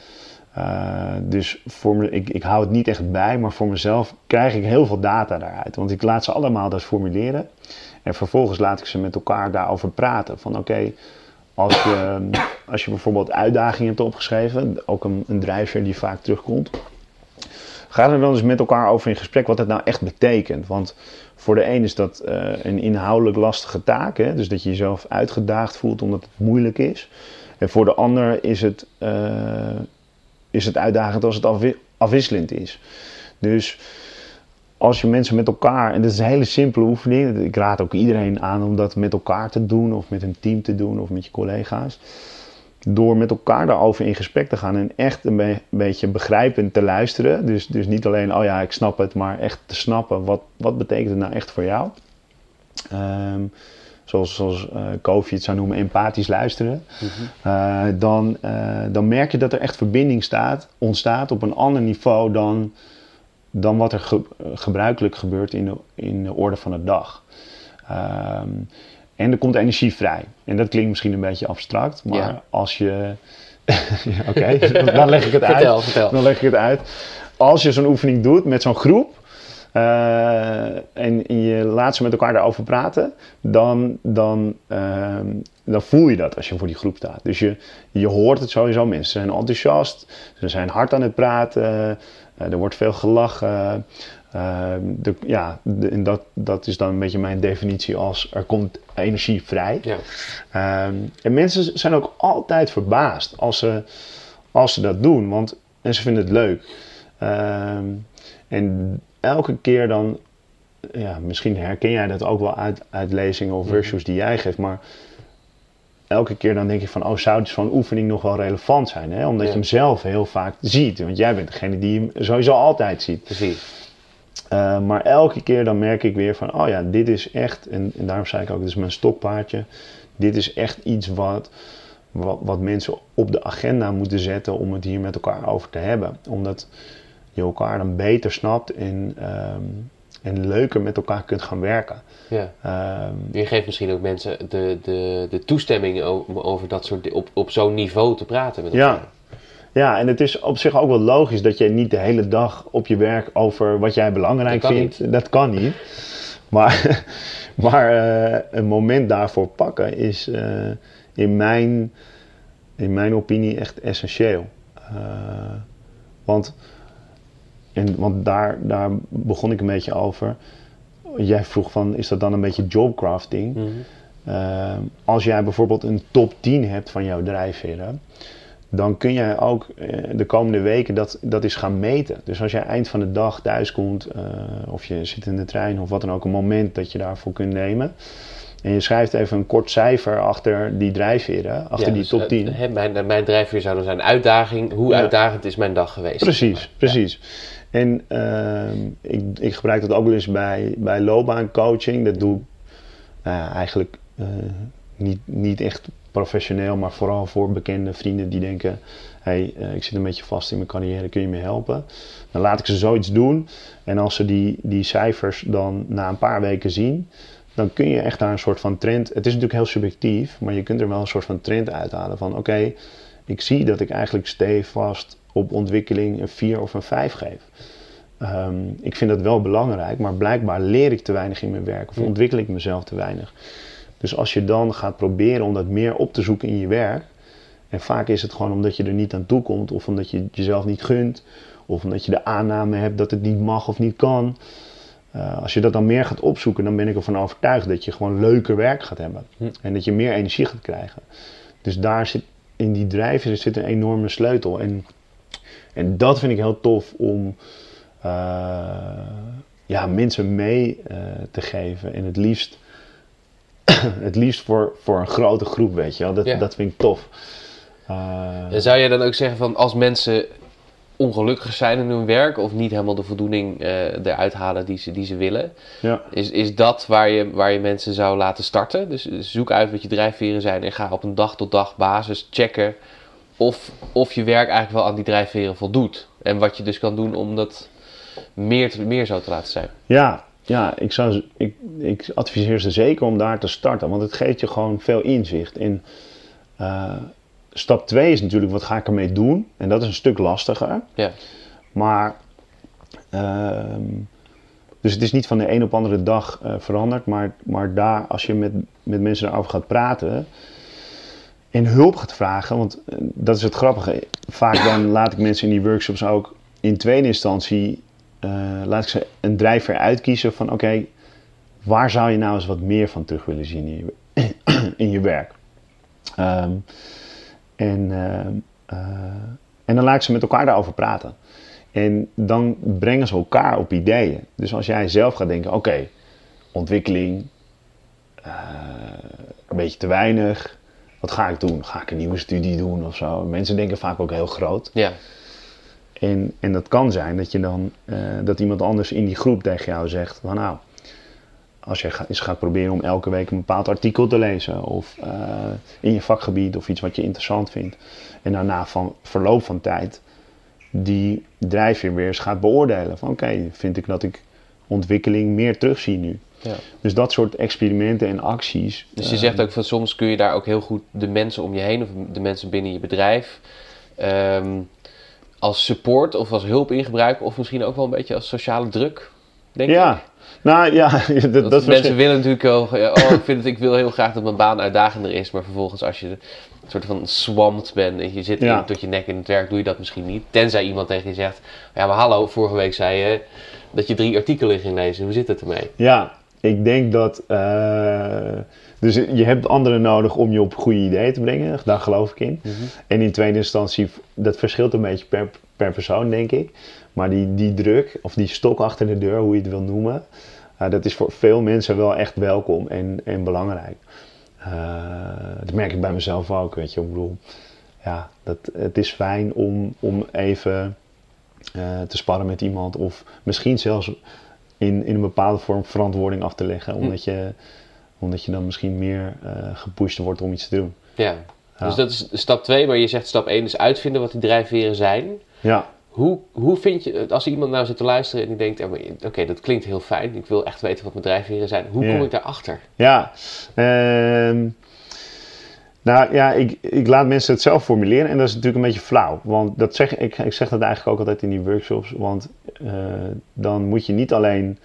Dus voor me, ik, ik hou het niet echt bij, maar voor mezelf krijg ik heel veel data daaruit. Want ik laat ze allemaal dat formuleren. En vervolgens laat ik ze met elkaar daarover praten. Van oké, als, je, als je bijvoorbeeld uitdagingen hebt opgeschreven, ook een, een drijfveer die vaak terugkomt. Ga er dan eens met elkaar over in gesprek wat het nou echt betekent. Want voor de een is dat eh, een inhoudelijk lastige taak. Hè? Dus dat je jezelf uitgedaagd voelt omdat het moeilijk is. En voor de ander is het, eh, is het uitdagend als het afwi- afwisselend is. Dus als je mensen met elkaar, en dat is een hele simpele oefening. Ik raad ook iedereen aan om dat met elkaar te doen, of met een team te doen, of met je collega's. Door met elkaar daarover in gesprek te gaan en echt een, be- een beetje begrijpend te luisteren. Dus, dus niet alleen, oh ja, ik snap het, maar echt te snappen, wat, wat betekent het nou echt voor jou? Ehm, zoals zoals eh Kofi het zou noemen, empathisch luisteren. Eh, dan, eh, dan merk je dat er echt verbinding staat, ontstaat op een ander niveau dan, dan wat er ge- gebruikelijk gebeurt in de, in de orde van de dag. Ehm, en er komt energie vrij. En dat klinkt misschien een beetje abstract, maar Ja. als je. Ja, Oké, dan leg ik het uit. Vertel, vertel. Dan leg ik het uit. Als je zo'n oefening doet met zo'n groep. eh, en je laat ze met elkaar daarover praten, dan, dan, ehm, dan voel je dat als je voor die groep staat. Dus je, je hoort het sowieso. Mensen zijn enthousiast, ze zijn hard aan het praten, eh, er wordt veel gelachen. Ehm, de, ja, de- en dat, dat is dan een beetje mijn definitie als er komt energie vrij. Ja. Ehm, en mensen zijn ook altijd verbaasd als ze, als ze dat doen, want en ze vinden het leuk. Ehm, en elke keer dan, ja, misschien herken jij dat ook wel uit, uit lezingen of workshops die jij geeft, maar elke keer dan denk ik van, oh, zou zo'n oefening nog wel relevant zijn? Hè? Omdat Ja. je hem zelf heel vaak ziet, want jij bent degene die hem sowieso altijd ziet. Precies. Uh, maar elke keer dan merk ik weer van, oh ja, dit is echt, en, en daarom zei ik ook, dit is mijn stokpaardje. Dit is echt iets wat, wat, wat mensen op de agenda moeten zetten om het hier met elkaar over te hebben. Omdat je elkaar dan beter snapt en, ehm, en leuker met elkaar kunt gaan werken. Ja. Ehm, Je geeft misschien ook mensen de, de, de toestemming om over dat soort op, op zo'n niveau te praten met elkaar. Ja. Ja, en het is op zich ook wel logisch dat je niet de hele dag op je werk over wat jij belangrijk Dat vindt. Dat kan niet. Maar, maar eh, een moment daarvoor pakken is eh, in, mijn, in mijn opinie echt essentieel. Eh, want en, want daar, daar begon ik een beetje over. Jij vroeg van, is dat dan een beetje jobcrafting? Mhm. Uh, als jij bijvoorbeeld een top 10 hebt van jouw drijfveren, dan kun jij ook uh, de komende weken dat, dat eens gaan meten. Dus als jij eind van de dag thuis komt, uh, of je zit in de trein of wat dan ook, een moment dat je daarvoor kunt nemen. En je schrijft even een kort cijfer achter die drijfveren, achter Ja, die dus, top eh, 10. hè, mijn, mijn drijfveer zou dan zijn uitdaging. Hoe Ja. uitdagend is mijn dag geweest? Precies, precies. En uh, ik, ik, gebruik dat ook wel eens bij, bij loopbaancoaching. Dat doe ik nou eigenlijk uh, niet, niet echt professioneel, maar vooral voor bekende vrienden die denken: hé, hey, uh, ik zit een beetje vast in mijn carrière, kun je me helpen? Dan laat ik ze zoiets doen. En als ze die, die cijfers dan na een paar weken zien, dan kun je echt daar een soort van trend. Het is natuurlijk heel subjectief, maar je kunt er wel een soort van trend uithalen van: oké, ik zie dat ik eigenlijk stevast op ontwikkeling een 4 of een 5 geef. Um, ik vind dat wel belangrijk, maar blijkbaar leer ik te weinig in mijn werk of ontwikkel ik mezelf te weinig. Dus als je dan gaat proberen om dat meer op te zoeken in je werk, en vaak is het gewoon omdat je er niet aan toe komt, of omdat je het jezelf niet gunt, of omdat je de aanname hebt dat het niet mag of niet kan. Uh, als je dat dan meer gaat opzoeken, dan ben ik ervan overtuigd dat je gewoon leuker werk gaat hebben. Hm. En dat je meer energie gaat krijgen. Dus daar zit, in die drijven zit een enorme sleutel. En, en dat vind ik heel tof om uh, ja, mensen mee uh, te geven. En het liefst, het liefst voor, voor een grote groep, weet je wel. Dat, Ja. dat vind ik tof. Uh, En zou je dan ook zeggen van als mensen ongelukkig zijn in hun werk of niet helemaal de voldoening eh, eruit halen die ze, die ze willen, ja. is, is dat waar je, waar je mensen zou laten starten? Dus zoek uit wat je drijfveren zijn en ga op een dag tot dag basis checken of, of je werk eigenlijk wel aan die drijfveren voldoet. En wat je dus kan doen om dat meer, te, meer zo te laten zijn. Ja, ja ik, zou, ik, ik adviseer ze zeker om daar te starten, want het geeft je gewoon veel inzicht. En uh, stap 2 is natuurlijk, wat ga ik ermee doen? En dat is een stuk lastiger. Ja. Maar, uh, dus het is niet van de een op andere dag uh, veranderd, maar, maar daar, als je met, met mensen daarover gaat praten en hulp gaat vragen, want uh, dat is het grappige. Vaak dan laat ik mensen in die workshops ook in tweede instantie uh, laat ik ze een drijver uitkiezen van oké, okay, waar zou je nou eens wat meer van terug willen zien in je, in je werk? Um, en, uh, uh, en dan laat ik ze met elkaar daarover praten. En dan brengen ze elkaar op ideeën. Dus als jij zelf gaat denken, oké, okay, ontwikkeling, een beetje te weinig. Wat ga ik doen? Ga ik een nieuwe studie doen of zo? Mensen denken vaak ook heel groot. Ja. En, en dat kan zijn dat je dan uh, dat iemand anders in die groep tegen jou zegt van nou, als je eens gaat proberen om elke week een bepaald artikel te lezen of uh, in je vakgebied of iets wat je interessant vindt. En daarna van verloop van tijd die drijfveer weer eens gaat beoordelen van oké, okay, vind ik dat ik ontwikkeling meer terugzie nu. Ja. Dus dat soort experimenten en acties. Dus je uh, zegt ook van soms kun je daar ook heel goed de mensen om je heen of de mensen binnen je bedrijf um, als support of als hulp in gebruiken of misschien ook wel een beetje als sociale druk, denk ja. ik. Nou ja, dat, dat, mensen willen natuurlijk wel, oh ik, vind het, ik wil heel graag dat mijn baan uitdagender is, maar vervolgens als je een soort van swamped bent en je zit Ja. in, tot je nek in het werk, doe je dat misschien niet. Tenzij iemand tegen je zegt, ja maar hallo, vorige week zei je dat je drie artikelen ging lezen, hoe zit het ermee? Ja, ik denk dat. eh, dus je hebt anderen nodig om je op goede ideeën te brengen, daar geloof ik in. En in tweede instantie, dat verschilt een beetje per, per persoon, denk ik. Maar die, die druk, of die stok achter de deur, hoe je het wil noemen, eh, dat is voor veel mensen wel echt welkom en, en belangrijk. Eh, dat merk ik bij mezelf ook, weet je. Ik bedoel, ja, dat, het is fijn om, om even te sparren met iemand, of misschien zelfs in, in een bepaalde vorm verantwoording af te leggen, omdat je, omdat je dan misschien meer uh, gepusht wordt om iets te doen. Ja, Ja. Dus dat is stap 2, maar je zegt stap 1 is uitvinden wat die drijfveren zijn. Ja, Hoe, hoe vind je, als iemand nou zit te luisteren en die denkt, oké, dat klinkt heel fijn, ik wil echt weten wat mijn drijfveren zijn. Hoe Ja. kom ik daarachter? ja. Ehm, nou ja, ik, ik laat mensen het zelf formuleren en dat is natuurlijk een beetje flauw. Want dat zeg, ik, ik zeg dat eigenlijk ook altijd in die workshops. Want eh, dan moet je niet alleen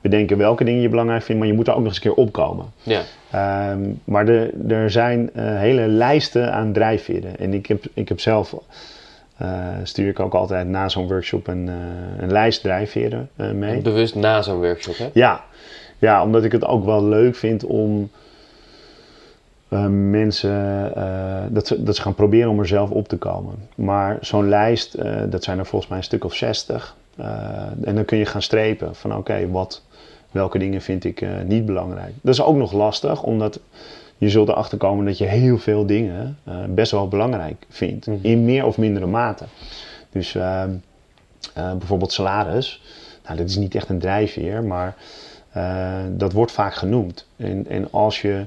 bedenken welke dingen je belangrijk vindt, maar je moet er ook nog eens een keer opkomen. Ja, Ehm, maar de, er zijn eh, hele lijsten aan drijfveren. En ik heb, ik heb zelf, eh, stuur ik ook altijd na zo'n workshop een, een lijst drijfveren mee. bewust na zo'n workshop, hè? Ja. ja, omdat ik het ook wel leuk vind om eh, mensen, eh, dat, ze, dat ze gaan proberen om er zelf op te komen. Maar zo'n lijst, eh, dat zijn er volgens mij een stuk of 60. Eh, en dan kun je gaan strepen van oké, wat, welke dingen vind ik niet belangrijk. Dat is ook nog lastig, omdat je zult erachter komen dat je heel veel dingen best wel belangrijk vindt. Mhm. In meer of mindere mate. Dus bijvoorbeeld salaris. Nou, dat is niet echt een drijfveer, maar dat wordt vaak genoemd. En, en als je,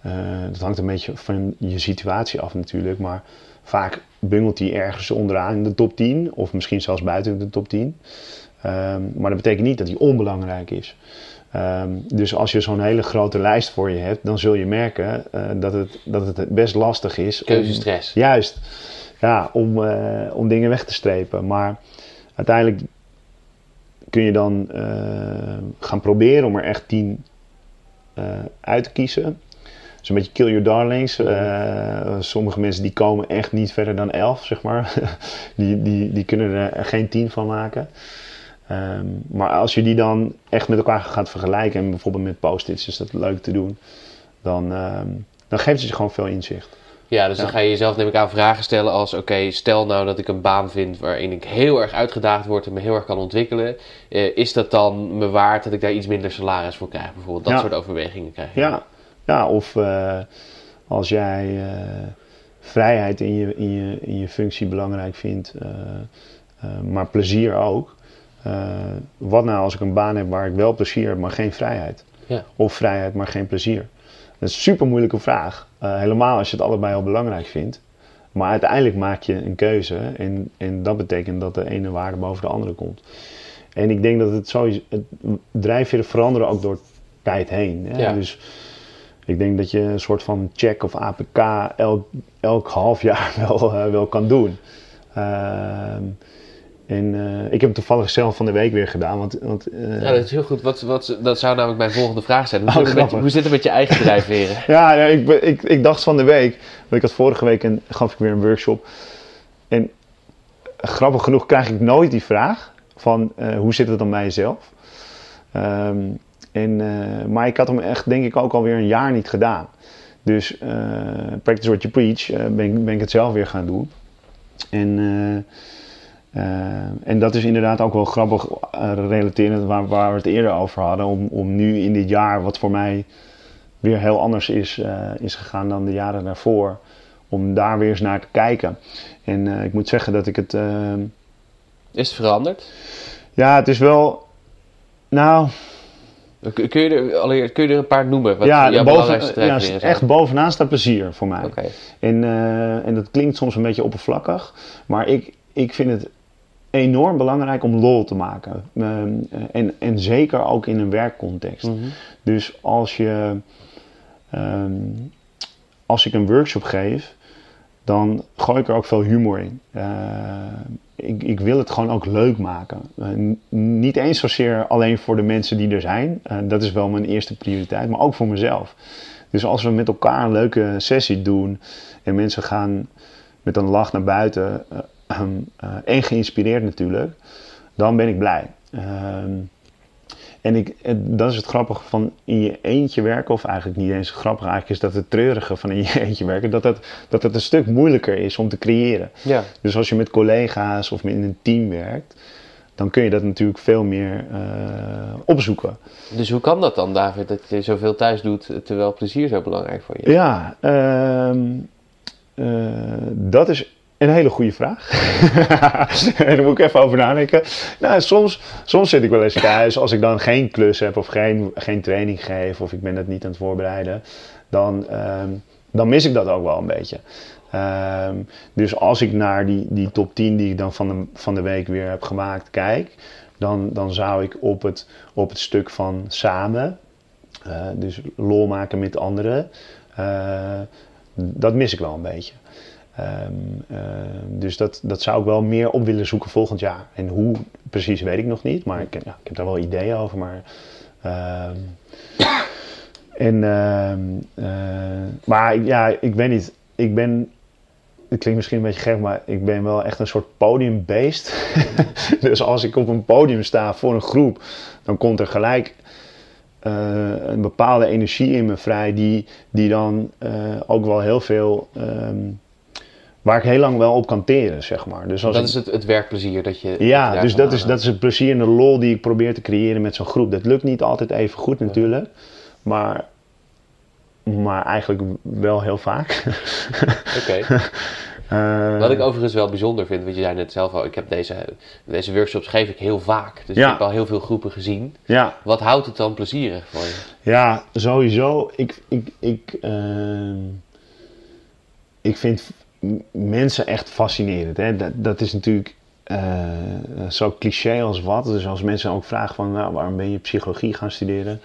eh, dat hangt een beetje van je situatie af natuurlijk, maar vaak bungelt die ergens onderaan in de top 10, of misschien zelfs buiten de top 10. Ehm, maar dat betekent niet dat die onbelangrijk is. Ehm, dus als je zo'n hele grote lijst voor je hebt, dan zul je merken eh, dat, het, dat het best lastig is. om- Keuzestress. Juist. Ja, om, eh, om dingen weg te strepen. Maar uiteindelijk kun je dan gaan proberen om er echt tien eh, uit te kiezen. Is een beetje kill your darlings. Eh, sommige mensen die komen echt niet verder dan elf, zeg maar. die, die, die kunnen er geen tien van maken. Ehm, maar als je die dan echt met elkaar gaat vergelijken, en bijvoorbeeld met post-its is dat leuk te doen, dan, ehm, dan geeft het je gewoon veel inzicht. Ja, dus Ja. dan ga je jezelf neem ik aan vragen stellen als... oké, stel nou dat ik een baan vind waarin ik heel erg uitgedaagd word... en me heel erg kan ontwikkelen. eh, is dat dan me waard dat ik daar iets minder salaris voor krijg? Bijvoorbeeld dat Ja. soort overwegingen krijg je. Ja, ja of eh, als jij eh, vrijheid in je, in, je, in je functie belangrijk vindt, eh, maar plezier ook. Wat nou als ik een baan heb waar ik wel plezier heb, maar geen vrijheid? Ja. Of vrijheid, maar geen plezier? Dat is een super moeilijke vraag. Helemaal als je het allebei al belangrijk vindt. Maar uiteindelijk maak je een keuze en, en dat betekent dat de ene waarde boven de andere komt. En ik denk dat het sowieso, het drijfveren veranderen ook door tijd heen. Hè? Ja. Dus ik denk dat je een soort van check of APK elk, elk half jaar wel, eh, wel kan doen. Ehm, en eh, ik heb het toevallig zelf van de week weer gedaan. Want, want, eh, Ja, dat is heel goed. Wat, wat, dat zou namelijk mijn volgende vraag zijn. Hoe, Oh, zit, het met, grappig. hoe zit het met je eigen drijfveren? Ja, nee, ik, ik, ik dacht van de week, want ik had vorige week een, gaf ik weer een workshop. En grappig genoeg krijg ik nooit die vraag van hoe zit het dan bij jezelf? Ehm, en, eh, maar ik had hem echt denk ik ook alweer een jaar niet gedaan. Dus eh, practice what you preach eh, ben, ik- ben ik het zelf weer gaan doen. En, en dat is inderdaad ook wel grappig relaterend waar, waar we het eerder over hadden. Om, om nu in dit jaar, wat voor mij weer heel anders is, is gegaan dan de jaren daarvoor. Om daar weer eens naar te kijken. En ik moet zeggen dat ik het. Is het veranderd? ja, het is wel. Nou, Kun je er, allereerst, kun je er een paar noemen? Wat ja, boven, ja, echt bovenaan staat plezier voor mij. En, eh, en dat klinkt soms een beetje oppervlakkig, maar ik, ik vind het enorm belangrijk om lol te maken. Ehm, en, en zeker ook in een werkcontext. Mhm. Dus als je, ehm, als ik een workshop geef, dan gooi ik er ook veel humor in. Eh, ik, ik wil het gewoon ook leuk maken. Eh, niet eens zozeer alleen voor de mensen die er zijn. Eh, dat is wel mijn eerste prioriteit, maar ook voor mezelf. Dus als we met elkaar een leuke sessie doen en mensen gaan met een lach naar buiten ehm, eh, en geïnspireerd natuurlijk, dan ben ik blij. Ehm, en ik, dat is het grappige van in je eentje werken, of eigenlijk niet eens grappig, eigenlijk is dat het treurige van in je eentje werken, dat het, dat het een stuk moeilijker is om te creëren. Ja. Dus als je met collega's of in een team werkt, dan kun je dat natuurlijk veel meer eh, opzoeken. Dus hoe kan dat dan, David, dat je zoveel thuis doet terwijl plezier zo belangrijk voor je is? Ja, ehm, eh, dat is een hele goede vraag. daar moet ik even over nadenken. Nou, soms, soms zit ik wel eens thuis als ik dan geen klus heb of geen, geen training geef of ik ben het niet aan het voorbereiden. Dan, ehm, dan mis ik dat ook wel een beetje. Ehm, dus als ik naar die, die top 10 die ik dan van de, van de week weer heb gemaakt kijk, dan, dan zou ik op het, op het stuk van samen, uh, dus lol maken met anderen, uh, dat mis ik wel een beetje. Um, uh, dus dat, dat zou ik wel meer op willen zoeken volgend jaar. En hoe precies weet ik nog niet, maar ik, ik heb daar wel ideeën over. Maar, en, maar ja, ik weet niet. Ik ben het klinkt misschien een beetje gek, maar ik ben wel echt een soort podiumbeest. dus als ik op een podium sta voor een groep, dan komt er gelijk uh, een bepaalde energie in me vrij, die, die dan uh, ook wel heel veel. Waar ik heel lang wel op kan teren, zeg maar. Dus als dat ik, is het, het werkplezier dat je. Ja, dus dat is, dat is het plezier en de lol die ik probeer te creëren met zo'n groep. Dat lukt niet altijd even goed natuurlijk. Maar maar eigenlijk wel heel vaak. Oké. Okay. Uh, Wat ik overigens wel bijzonder vind, want je zei net zelf al, ik heb deze, deze workshops geef ik heel vaak. Dus ja. ik heb al heel veel groepen gezien. Ja. Wat houdt het dan plezierig voor je? Ja, sowieso. Ik, ik, ik, uh, ik vind mensen echt fascinerend. Hè? Dat, dat is natuurlijk uh, zo cliché als wat. Dus als mensen ook vragen van, nou, waarom ben je psychologie gaan studeren?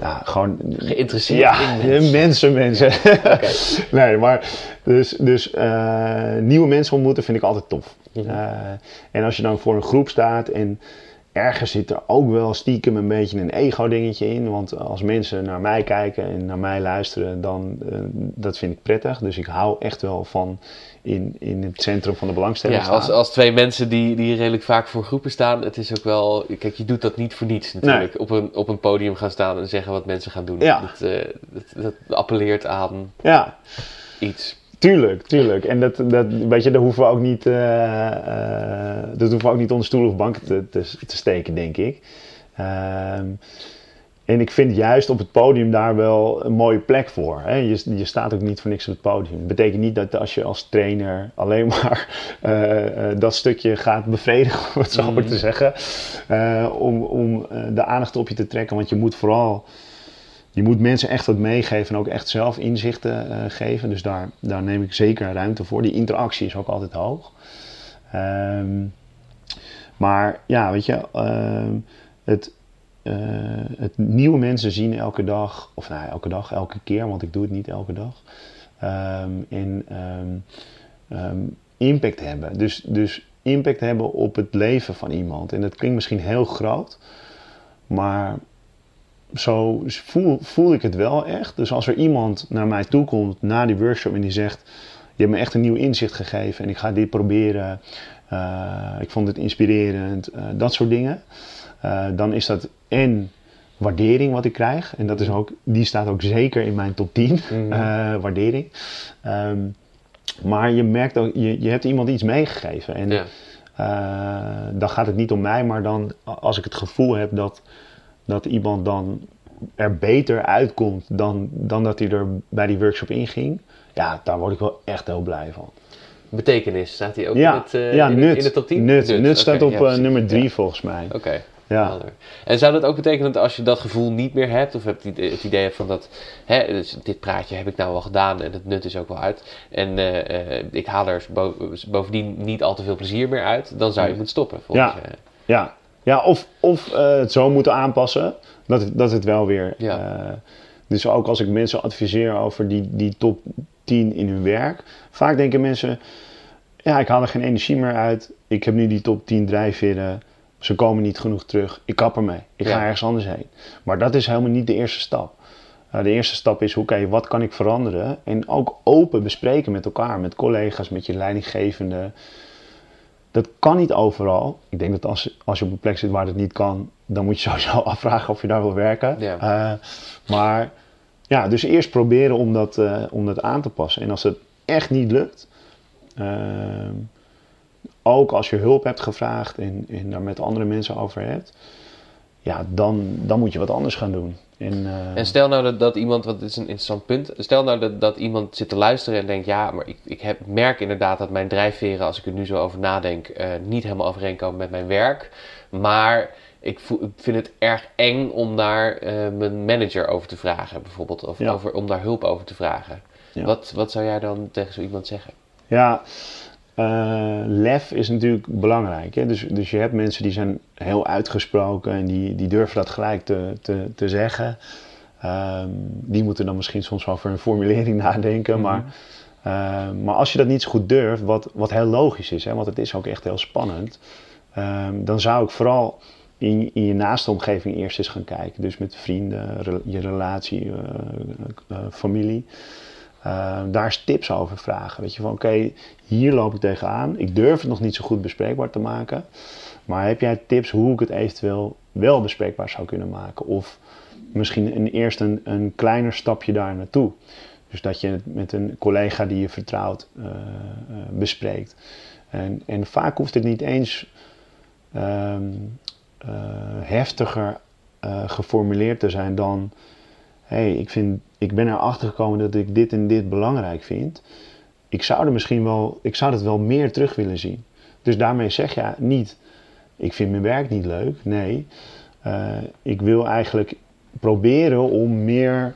Ja, gewoon... Geïnteresseerd ja, in mensen. mensen, mensen. Ja. Okay. nee, maar dus, dus uh, nieuwe mensen ontmoeten vind ik altijd tof. Mm -hmm. uh, en als je dan voor een groep staat en ergens zit er ook wel stiekem een beetje een ego-dingetje in. Want als mensen naar mij kijken en naar mij luisteren, dan uh, dat vind ik prettig. Dus ik hou echt wel van in, in het centrum van de belangstelling ja, als, als twee mensen die, die redelijk vaak voor groepen staan, het is ook wel... Kijk, je doet dat niet voor niets natuurlijk. Nee. Op, een, op een podium gaan staan en zeggen wat mensen gaan doen. Ja. Dat, uh, dat, dat appelleert aan ja. iets. Tuurlijk, tuurlijk. En dat, dat, weet je, daar hoeven we ook niet, uh, uh, dat hoeven we ook niet onder stoel of bank te, te, te steken, denk ik. Uh, en ik vind juist op het podium daar wel een mooie plek voor. Hè? Je, je staat ook niet voor niks op het podium. Dat betekent niet dat als je als trainer alleen maar dat stukje gaat bevredigen, wat zou ik te zeggen, om, om de aandacht op je te trekken. Want je moet vooral je moet mensen echt wat meegeven en ook echt zelf inzichten uh, geven. Dus daar, daar neem ik zeker ruimte voor. Die interactie is ook altijd hoog. Um, maar ja, weet je, uh, het, uh, het nieuwe mensen zien elke dag, of nou elke dag, elke keer, want ik doe het niet elke dag. Um, en um, impact hebben. Dus, dus impact hebben op het leven van iemand. En dat klinkt misschien heel groot, maar zo voel, voel ik het wel echt. Dus als er iemand naar mij toe komt na die workshop en die zegt: Je hebt me echt een nieuw inzicht gegeven en ik ga dit proberen. Uh, ik vond het inspirerend, uh, dat soort dingen. Uh, dan is dat en waardering wat ik krijg. En dat is ook, die staat ook zeker in mijn top 10. Mm. waardering. Um, maar je merkt ook, je, je hebt iemand iets meegegeven. En ja. dan gaat het niet om mij, maar dan als ik het gevoel heb dat dat iemand dan er beter uitkomt dan, dan dat hij er bij die workshop inging, ja, daar word ik wel echt heel blij van. Betekenis, staat hij ook ja, in, het, uh, ja, in, nut, in de top 10? Nut, nut, nut staat okay, op ja, uh, nummer 3 ja. volgens mij. Oké. Okay. Ja. En zou dat ook betekenen dat als je dat gevoel niet meer hebt, of hebt het idee hebt van dat, hè, dus dit praatje heb ik nou al gedaan en het nut is ook wel uit, en uh, uh, ik haal er bovendien niet al te veel plezier meer uit, dan zou je moeten stoppen. Ja. Je. ja, ja, of, of uh, het zo moeten aanpassen dat het, dat het wel weer. Ja. Uh, dus ook als ik mensen adviseer over die, die top 10 in hun werk, vaak denken mensen: ja, ik haal er geen energie meer uit. Ik heb nu die top 10 drijfveren. Ze komen niet genoeg terug. Ik kap ermee. Ik Ja. ga ergens anders heen. Maar dat is helemaal niet de eerste stap. Uh, de eerste stap is: oké, wat kan ik veranderen? En ook open bespreken met elkaar, met collega's, met je leidinggevende. Dat kan niet overal. Ik denk dat als, als je op een plek zit waar het niet kan, dan moet je sowieso afvragen of je daar wil werken. Uh, maar ja, dus eerst proberen om dat, uh, om dat aan te passen. En als het echt niet lukt, uh, ook als je hulp hebt gevraagd en, en daar met andere mensen over hebt, ja, dan, dan moet je wat anders gaan doen. En, uh, En stel nou dat, dat iemand, want dit is een interessant punt. Stel nou dat, dat iemand zit te luisteren en denkt: ja, maar ik, ik heb, merk inderdaad dat mijn drijfveren, als ik er nu zo over nadenk, uh, niet helemaal overeenkomen met mijn werk. Maar ik, voel, ik vind het erg eng om daar uh, mijn manager over te vragen, bijvoorbeeld. Of Ja. over, om daar hulp over te vragen. Ja. Wat, wat zou jij dan tegen zo iemand zeggen? Ja, eh, lef is natuurlijk belangrijk. Hè? Dus, dus je hebt mensen die zijn heel uitgesproken en die, die durven dat gelijk te, te, te zeggen. Ehm, die moeten dan misschien soms wel over een formulering nadenken. Maar, ehm, maar als je dat niet zo goed durft, wat, wat heel logisch is, hè? want het is ook echt heel spannend. ehm, dan zou ik vooral in, in je naaste omgeving eerst eens gaan kijken. Dus met vrienden, re- je relatie, eh, eh, familie. Uh, daar eens tips over vragen. Weet je van oké, hier loop ik tegenaan. Ik durf het nog niet zo goed bespreekbaar te maken. Maar heb jij tips hoe ik het eventueel wel bespreekbaar zou kunnen maken? Of misschien een, eerst een, kleiner stapje daar naartoe. Dus dat je het met een collega die je vertrouwt uh, uh, bespreekt. En, en, vaak hoeft het niet eens um, heftiger geformuleerd te zijn dan hey, ik, vind, ik ben erachter gekomen dat ik dit en dit belangrijk vind. Ik zou er misschien wel, ik zou dat wel meer terug willen zien. Dus daarmee zeg je niet, ik vind mijn werk niet leuk. Nee, uh, ik wil eigenlijk proberen om meer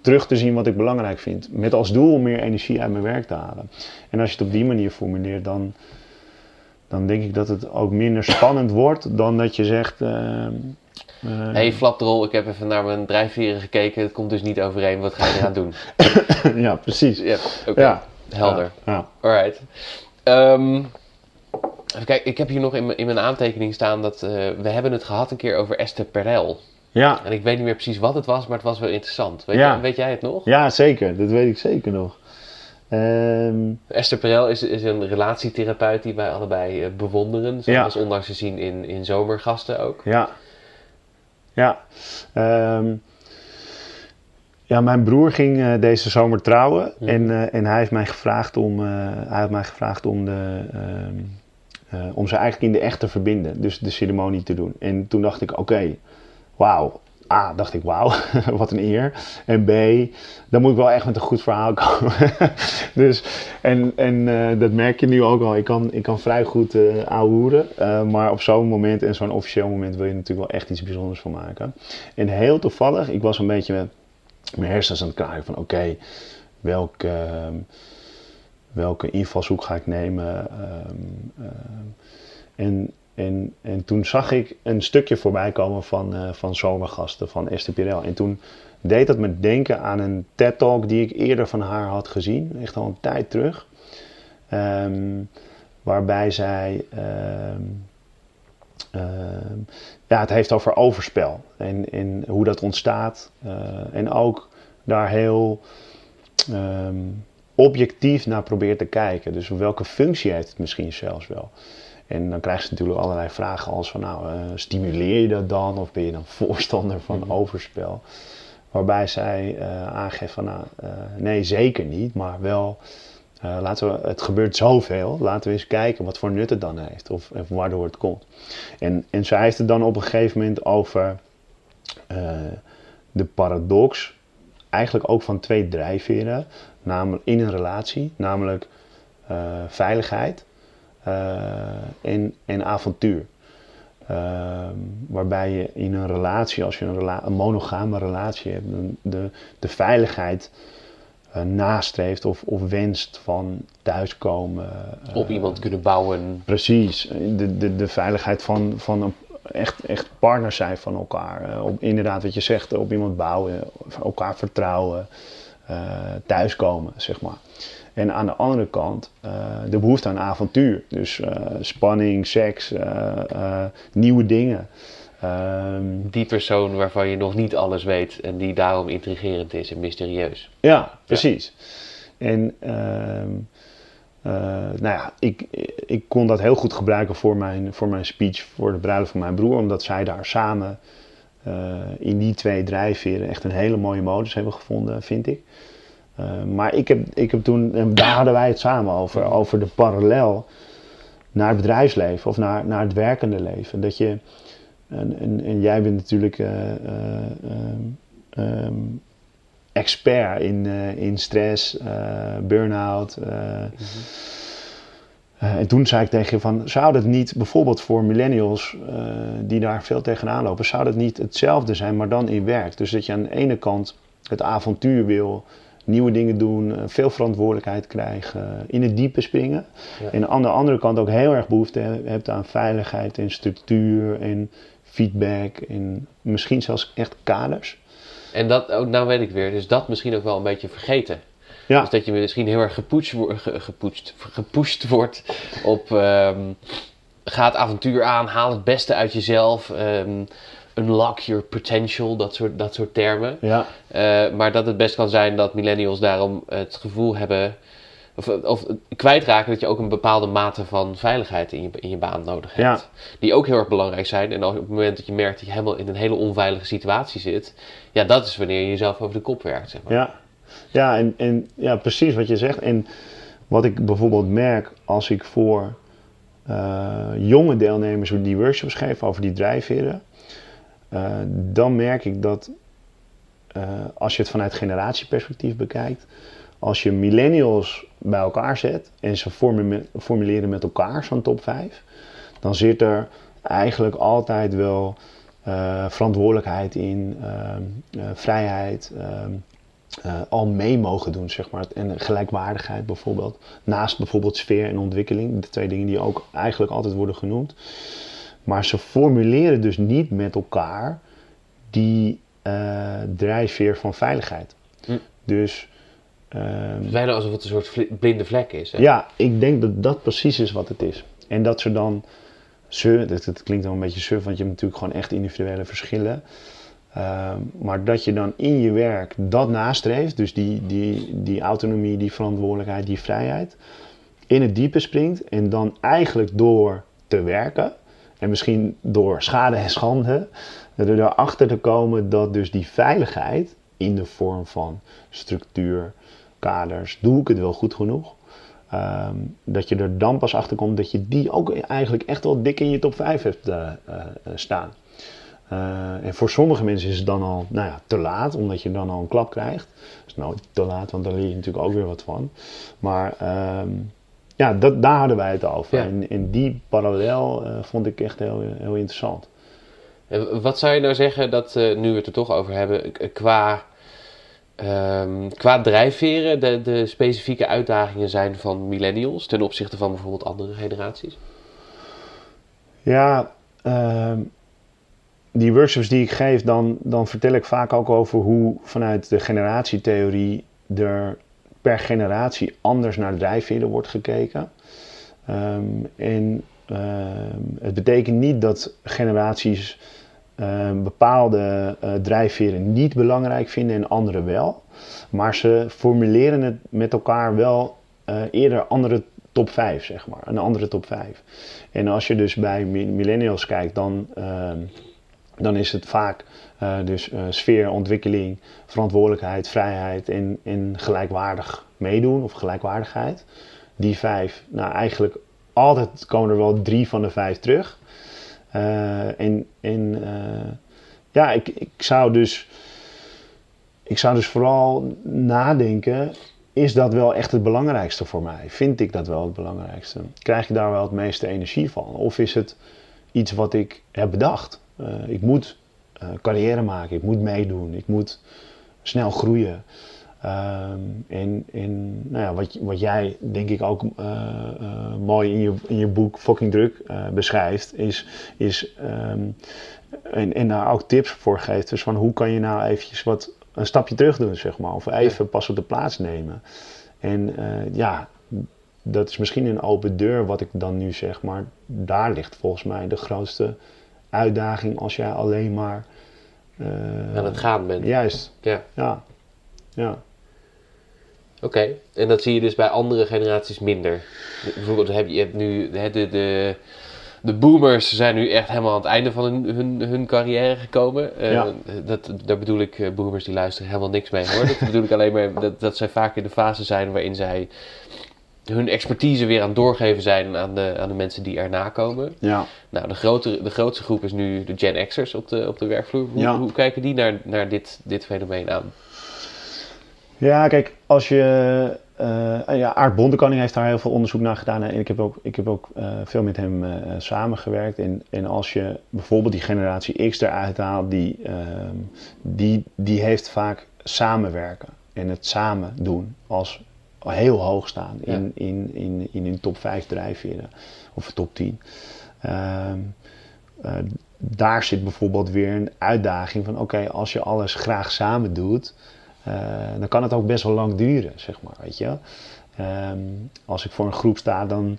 terug te zien wat ik belangrijk vind. Met als doel om meer energie uit mijn werk te halen. En als je het op die manier formuleert, dan, dan denk ik dat het ook minder spannend wordt dan dat je zegt. Uh, Uh, hey Flapdrol, ik heb even naar mijn drijfveren gekeken. Het komt dus niet overeen. Wat ga je eraan doen? ja, precies. Ja. Okay. Ja. Helder. Ja. ja. Alright. Um, even kijken, ik heb hier nog in, in mijn aantekening staan dat uh, we hebben het gehad een keer over Esther Perel. Ja. En ik weet niet meer precies wat het was, maar het was wel interessant. Weet, ja. weet jij het nog? Ja, zeker. Dat weet ik zeker nog. Um... Esther Perel is, is, een relatietherapeut die wij allebei uh, bewonderen. Zoals ja. onlangs gezien in, in zomergasten ook. Ja. Ja. Um, ja, mijn broer ging uh, deze zomer trouwen en, uh, en hij heeft mij gevraagd om, uh, hij heeft mij gevraagd om, de, om ze eigenlijk in de echt te verbinden, dus de ceremonie te doen. En toen dacht ik, oké, okay, wauw. A, dacht ik, wauw, wat een eer. En B, dan moet ik wel echt met een goed verhaal komen. dus, en en dat merk je nu ook al. Ik kan, ik kan vrij goed uh, maar op zo'n moment en zo'n officieel moment wil je natuurlijk wel echt iets bijzonders van maken. En heel toevallig, ik was een beetje met mijn hersens aan het kraaien van oké, welke, welke invalshoek ga ik nemen? ehm, en, en, en toen zag ik een stukje voorbij komen van, uh, van zomergasten van Esther Pirel. En toen deed dat me denken aan een TED-talk die ik eerder van haar had gezien, echt al een tijd terug. Um, waarbij zij, um, um, ja, het heeft over overspel en, en hoe dat ontstaat. Uh, en ook daar heel objectief naar probeert te kijken. Dus welke functie heeft het misschien zelfs wel. En dan krijg je natuurlijk allerlei vragen als van nou, uh, stimuleer je dat dan? Of ben je dan voorstander van mm -hmm. overspel? Waarbij zij uh, aangeeft van nou, uh, nee zeker niet, maar wel laten we, het gebeurt zoveel, laten we eens kijken wat voor nut het dan heeft of, of waardoor het komt. En, en zij heeft het dan op een gegeven moment over de paradox, eigenlijk ook van twee drijfveren, namelijk in een relatie, namelijk veiligheid en, en avontuur. Uh, waarbij je in een relatie, als je een, rela een monogame relatie hebt, de, de veiligheid uh, nastreeft of, of wenst van thuiskomen. Op iemand kunnen bouwen. Precies, de, de, de veiligheid van, van een, echt, echt partners zijn van elkaar. op, inderdaad, wat je zegt, op iemand bouwen, elkaar vertrouwen, thuiskomen, zeg maar. En aan de andere kant uh, de behoefte aan avontuur. Dus uh, spanning, seks, uh, nieuwe dingen. Um, die persoon waarvan je nog niet alles weet en die daarom intrigerend is en mysterieus. Ja, precies. Ja. En um, nou ja, ik, ik kon dat heel goed gebruiken voor mijn, voor mijn speech voor de bruiloft van mijn broer. Omdat zij daar samen in die twee drijfveren echt een hele mooie modus hebben gevonden, vind ik. Uh, maar ik heb, ik heb toen, en daar hadden wij het samen over, over de parallel naar het bedrijfsleven of naar, naar het werkende leven. Dat je, en, en, en jij bent natuurlijk uh, uh, um, expert in, in stress, burn-out. -hmm. en toen zei ik tegen je van, zou dat niet bijvoorbeeld voor millennials die daar veel tegenaan lopen, zou dat niet hetzelfde zijn, maar dan in werk? Dus dat je aan de ene kant het avontuur wil, nieuwe dingen doen, eh, veel verantwoordelijkheid krijgen, in het diepe springen. Ja. En aan de andere kant ook heel erg behoefte he- hebt aan veiligheid en structuur en feedback en misschien zelfs echt kaders. En dat, ook nou weet ik weer, dus dat misschien ook wel een beetje vergeten. Ja, Dus dat je misschien heel erg gepusht, wo- ge- gepusht, wordt op ehm, ga het avontuur aan, haal het beste uit jezelf, ehm, unlock your potential, dat soort, dat soort termen. ja, Eh, maar dat het best kan zijn dat millennials daarom het gevoel hebben, of, of kwijtraken dat je ook een bepaalde mate van veiligheid in je, in je baan nodig hebt. Die ook heel erg belangrijk zijn. En op het moment dat je merkt dat je helemaal in een hele onveilige situatie zit, ja, dat is wanneer je jezelf over de kop werkt. Zeg maar. ja. ja en, en ja, precies wat je zegt. En wat ik bijvoorbeeld merk als ik voor eh, jonge deelnemers die workshops geef over die drijfveren, eh, dan merk ik dat eh, als je het vanuit generatieperspectief bekijkt, als je millennials bij elkaar zet en ze formu- formuleren met elkaar zo'n top 5, dan zit er eigenlijk altijd wel eh, verantwoordelijkheid in, ehm, eh, vrijheid, ehm, eh, al mee mogen doen, zeg maar. En gelijkwaardigheid bijvoorbeeld. Naast bijvoorbeeld sfeer en ontwikkeling, de twee dingen die ook eigenlijk altijd worden genoemd. Maar ze formuleren dus niet met elkaar die eh, drijfveer van veiligheid. Hm. Dus Bijna alsof het een soort blinde vlek is. Hè? ja, ik denk dat dat precies is wat het is. En dat ze dan, ze, dat, dat klinkt wel een beetje suf, want je hebt natuurlijk gewoon echt individuele verschillen. Ehm, maar dat je dan in je werk dat nastreeft, dus die, die, die autonomie, die verantwoordelijkheid, die vrijheid, in het diepe springt en dan eigenlijk door te werken en misschien door schade en schande, er erachter te komen dat dus die veiligheid in de vorm van structuur, kaders, doe ik het wel goed genoeg? Ehm, dat je er dan pas achter komt dat je die ook eigenlijk echt wel dik in je top 5 hebt eh, eh, staan. Eh, en voor sommige mensen is het dan al nou ja, te laat, omdat je dan al een klap krijgt. Dat is nooit te laat, want daar leer je natuurlijk ook weer wat van. Maar ehm, ja, dat, daar hadden wij het over. Ja. En, en die parallel eh, vond ik echt heel, heel interessant. En wat zou je nou zeggen dat, eh, nu we het er toch over hebben, qua, ehm, qua drijfveren de, de specifieke uitdagingen zijn van millennials ten opzichte van bijvoorbeeld andere generaties? Ja, ehm, die workshops die ik geef, dan, dan vertel ik vaak ook over hoe vanuit de generatietheorie er per generatie anders naar drijfveren wordt gekeken. Ehm, en ehm, het betekent niet dat generaties ehm, bepaalde eh, drijfveren niet belangrijk vinden en andere wel. Maar ze formuleren het met elkaar wel eh, eerder andere top 5, zeg maar. Een andere top 5. En als je dus bij mi- millennials kijkt, dan, dan is het vaak dus eh, sfeer, ontwikkeling, verantwoordelijkheid, vrijheid en, gelijkwaardig meedoen of gelijkwaardigheid. Die vijf, nou eigenlijk altijd komen er wel drie van de vijf terug. Eh, en en eh, ja, ik, ik zou dus ik zou dus vooral nadenken, is dat wel echt het belangrijkste voor mij? Vind ik dat wel het belangrijkste? Krijg ik daar wel het meeste energie van? Of is het iets wat ik heb bedacht? Eh, ik moet eh, carrière maken, ik moet meedoen, ik moet snel groeien. Ehm, en en nou ja, wat, wat jij denk ik ook eh, eh, mooi in je, in je boek Fucking Druk eh, beschrijft, is, is ehm, en, en daar ook tips voor geeft. Dus van hoe kan je nou eventjes wat een stapje terug doen, zeg maar. Of even pas op de plaats nemen. En eh, ja, dat is misschien een open deur wat ik dan nu zeg. Maar daar ligt volgens mij de grootste uitdaging als jij alleen maar... eh, Aan het gaan bent. Juist, Ja. ja. Ja, Oké, en dat zie je dus bij andere generaties minder. Bijvoorbeeld heb je, je hebt nu hè, de, de, de boomers zijn nu echt helemaal aan het einde van hun, hun, hun carrière gekomen. Eh, Ja. dat, daar bedoel ik, eh, boomers die luisteren helemaal niks mee hoor. Dat bedoel ik alleen maar dat, dat zij vaak in de fase zijn waarin zij hun expertise weer aan het doorgeven zijn aan de, aan de mensen die erna komen. ja. Nou, de, grotere, de grootste groep is nu de Gen X'ers op de, op de werkvloer. Hoe, Ja. hoe kijken die naar, naar dit, dit fenomeen aan? Ja, kijk, als je. eh ja, Aart heeft daar heel veel onderzoek naar gedaan. En ik heb ook, ik heb ook eh, veel met hem eh, samengewerkt. En, en als je bijvoorbeeld die generatie X eruit haalt, die, ehm, die, die heeft vaak samenwerken. en het samen doen als heel hoog staan in, in, in, in hun top 5 drijfveren of top 10. Ehm, eh, daar zit bijvoorbeeld weer een uitdaging van oké, als je alles graag samen doet, uh, dan kan het ook best wel lang duren, zeg maar, weet je. Ehm, als ik voor een groep sta, dan,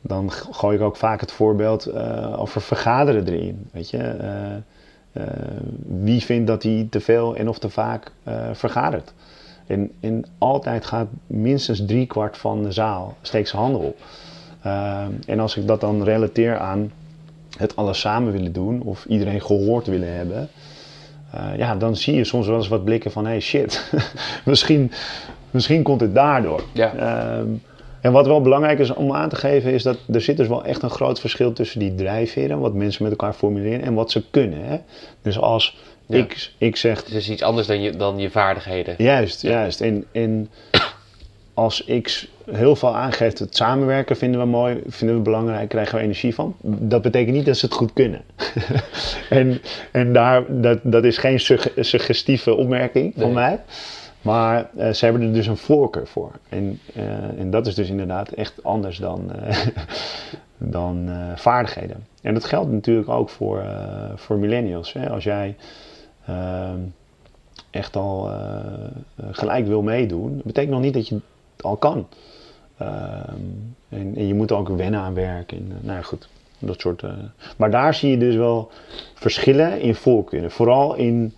dan gooi ik ook vaak het voorbeeld uh, over vergaderen erin, weet je. wie vindt dat hij te veel en of te vaak vergadert? En, en altijd gaat minstens driekwart van de zaal steekt zijn handen op. Uh, en als ik dat dan relateer aan het alles samen willen doen of iedereen gehoord willen hebben, uh, ja, dan zie je soms wel eens wat blikken van: hey shit, misschien, misschien komt het daardoor. Ja. Uh, en wat wel belangrijk is om aan te geven, is dat er zit dus wel echt een groot verschil tussen die drijfveren, wat mensen met elkaar formuleren, en wat ze kunnen. Hè? Dus als ik, ik zeg... Het is iets anders dan je, dan je vaardigheden. Juist, juist. En, en als X heel veel aangeeft, het samenwerken vinden we mooi, vinden we belangrijk, krijgen we energie van. Dat betekent niet dat ze het goed kunnen. en en daar, dat, dat is geen suggestieve opmerking van mij. Maar uh, ze hebben er dus een voorkeur voor. En, uh, en dat is dus inderdaad echt anders dan, uh, dan vaardigheden. En dat geldt natuurlijk ook voor, voor millennials. Hè? Als jij echt al eh, eh, gelijk wil meedoen, betekent nog niet dat je het al kan. Ehm, en, en, je moet ook wennen aan werk. En, uh, nou ja, goed. Dat soort, maar daar zie je dus wel verschillen in voorkeuren. Vooral in